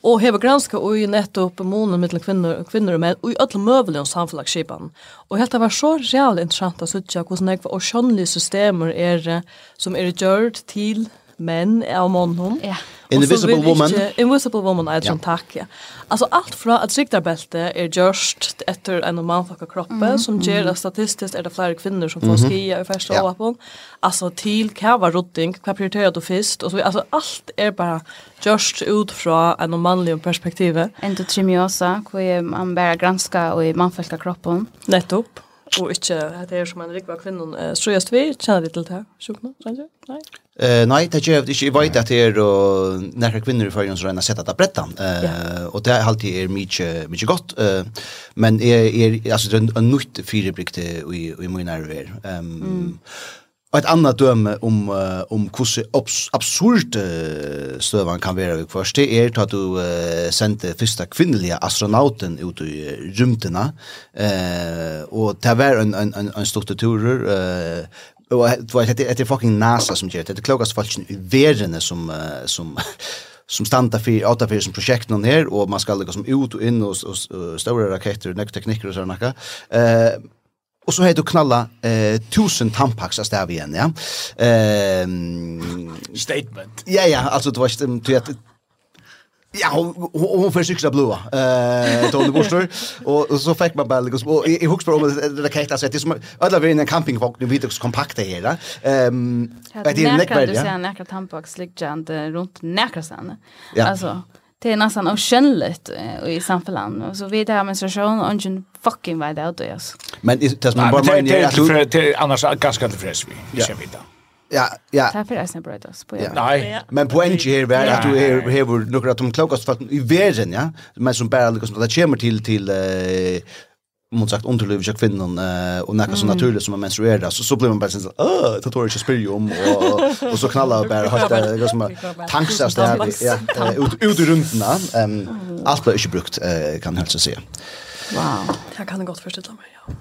Och heva granska och ju nettopp månen mellan kvinnor och kvinnor och män och i alla möjliga samfällagsskipan. Och helt det var så reellt intressant att söka hur snägg och skönliga system är som är gjort till män av månen. Ja. Invisible Woman. Invisible Woman är ett sånt tack, ja. Alltså allt från att riktarbälte är just efter en manfolka kroppen mm. som ger att statistiskt är det fler kvinnor som får skia i första ja. åpån. Alltså till kava rotting, vad prioriterar du först? Och så, alltså allt är bara just ut från en manlig perspektiv. Endotrymiosa, hvor man bare granska och i manfolka kroppen. Nettopp och inte at det är som en rikva kvinnan uh, just vi, känner det till det her, sjukna, kanske nej Eh nej det gjør inte ikke, vet att det är och när kvinnor i førgen som regner sätta at det er brettan, det är alltid är mycket mycket gott. Eh men är är alltså det en nytt firebrikte i, i min nerver. Ehm. Og et annet døme om, uh, om hvordan absurd uh, støvene kan være ved først, det er at du uh, sendte første kvinnelige astronauten ut i rymtene, uh, og det var en, en, en, en stort turer, uh, og det er, det fucking NASA som gjør det, det er klokast folk i verene som, uh, som [LAUGHS] som standa för åtta för som projekt någon här och man ska liksom som ut och in och, och, och stora raketter och tekniker och sådana. Eh Och så heter du knalla eh tusen tampax av stav igen, ja. Ehm statement. Ja ja, alltså det var du vet Ja, hon, hon får cykla blåa. Eh, Tony Buster och så fick man bara liksom och i hooks på det där kajta så det som alla vi i en campingvagn nu vidare kompakta här. Ehm, det är näkväl, ja. Det är näkväl tampax ligger nekra näkväl Ja. Alltså det är nästan okännligt i samhället. Så vi där med station och ingen fucking vad det är. Men det som bara man är annars ganska tillfreds vi. Ja. Ja, ja. Tack för det sen bröt oss på. Nej, men poängen här är att du är här några av de klokaste folk i världen, ja. Men som bara liksom det kommer till till mot sagt underliv jag kvinnan eh och näka så naturligt som man menstruerar så så blir man bara så åh det tar inte spyr om och och så knallar bara helt det går som tanksas där ja ut ut i rundna ehm allt blir inte brukt eh kan helt så se wow. Jag kan gott förstå mig ja.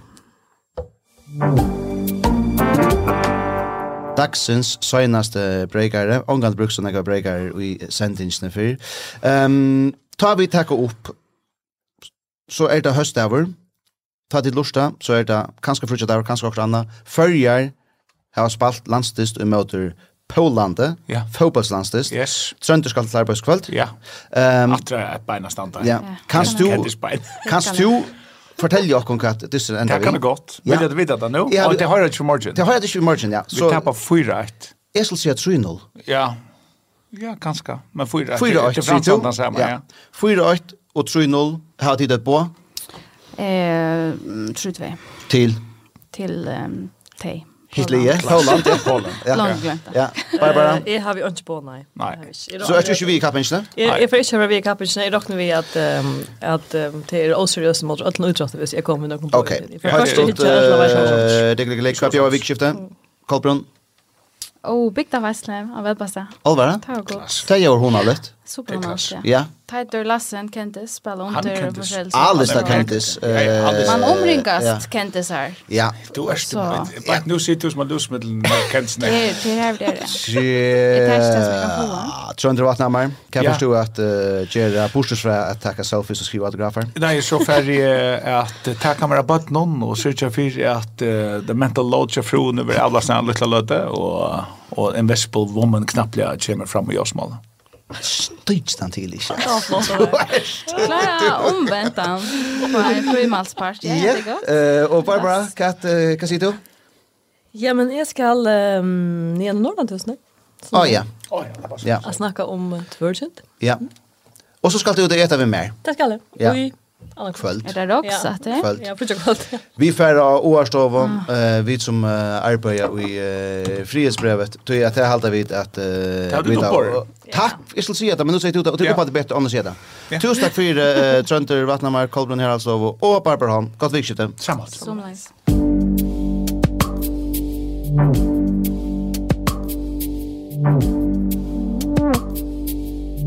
Dagsins senaste breakare, omgående og några breakare i sendingsene för. Ehm tar vi tacka upp så er det høstdaver, ta til lusta, så er det kanskje frutja der, kanskje okkur anna. Førjar har spalt landstist og møter Polande, ja. fotbollslandstist. Yes. Trønder skal til arbeidskvöld. Ja. Um, Atra er beina standa. Ja. Kanst du, [LAUGHS] kanst du fortelle okkur hva det er enda vi? Det kan det godt. Ja. Vil jeg vite det nå? Ja, og det har jeg ikke for morgen. Det har jeg ikke i morgen, ja. Så, vi tapar 4-1. Jeg skal si at 3-0. Ja. Ja, kanskje. Men 4-1. 4-1, sier du? Ja. 4-8 og 3-0 har tid et på. Eh, tror vi. Till? Till um, Tej. Hitler, Holland, ja. Holland, ja. Långt glömt. Ja, Barbara? Jag har vi inte på, nej. Nej. Så är det inte vi i kappensen? Jag får inte vara vi i kappensen. Jag räknar vi att att det är oseriöst mot att nu tror jag jag kommer någon på. Okej. Har du stått det ligger lika på vikskifte. Kolbrunn. Oh, big da Wesley, av Elbasta. Alvara? Det er jo hun har lett. Supermarsch, ja. ja. Teitur Lassen kentes, spela under och försäljelse. Alles där kentes. Man omringast kentis kentes här. Ja. Du er stu. Bare nu sitter du som lust med kentes. Det är här det är. Det är testas med kolla. Tror inte Trondre namn. Kan jag förstå att Gjera pushes för at ta selfies og skriva autografer. Nei, så färdig att ta kamera på någon och söka för att the mental load til fruen over alle såna lilla löte och och en vegetable woman knappt kommer fram i gör smal. Støyts den til ikke. Klara omvendt den på en frimalspart. Ja, det är ja. Og Barbara, hva, hva sier du? Ja, men jeg skal um, nye Nordlandhusene. Å oh, ja. ja. Jeg snakker om Tvergent. Ja. Og så skal du ut og ete med mer. Det skal jeg. Ja. Anna kvöld. Er det också att det? Kvöld. Ja, för kvöld. [LAUGHS] Vi färra Årstova, eh vi som uh, arbetar i uh, frihetsbrevet. Tror jag att det halta vid att vi då. Takk, jeg skal si det, men nu sier du det och tycker på det er bedre annars säga det. Tusen takk for uh, Trönter Vatnamar, Kolbrunn, här og Barbara Barbarholm. Godt vikskifte. Samma. Samma.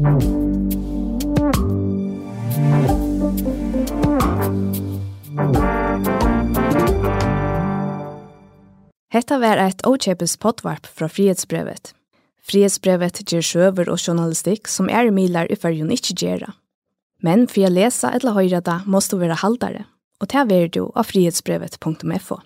Thank you. Hetta var eit åkjepes potvarp fra Frihetsbrevet. Frihetsbrevet ger sjøver og journalistikk som er milar i fyrjun ikkje gjerra. Men for å lese eller høyre det, måste du være haldare, og det er du av frihetsbrevet.fo.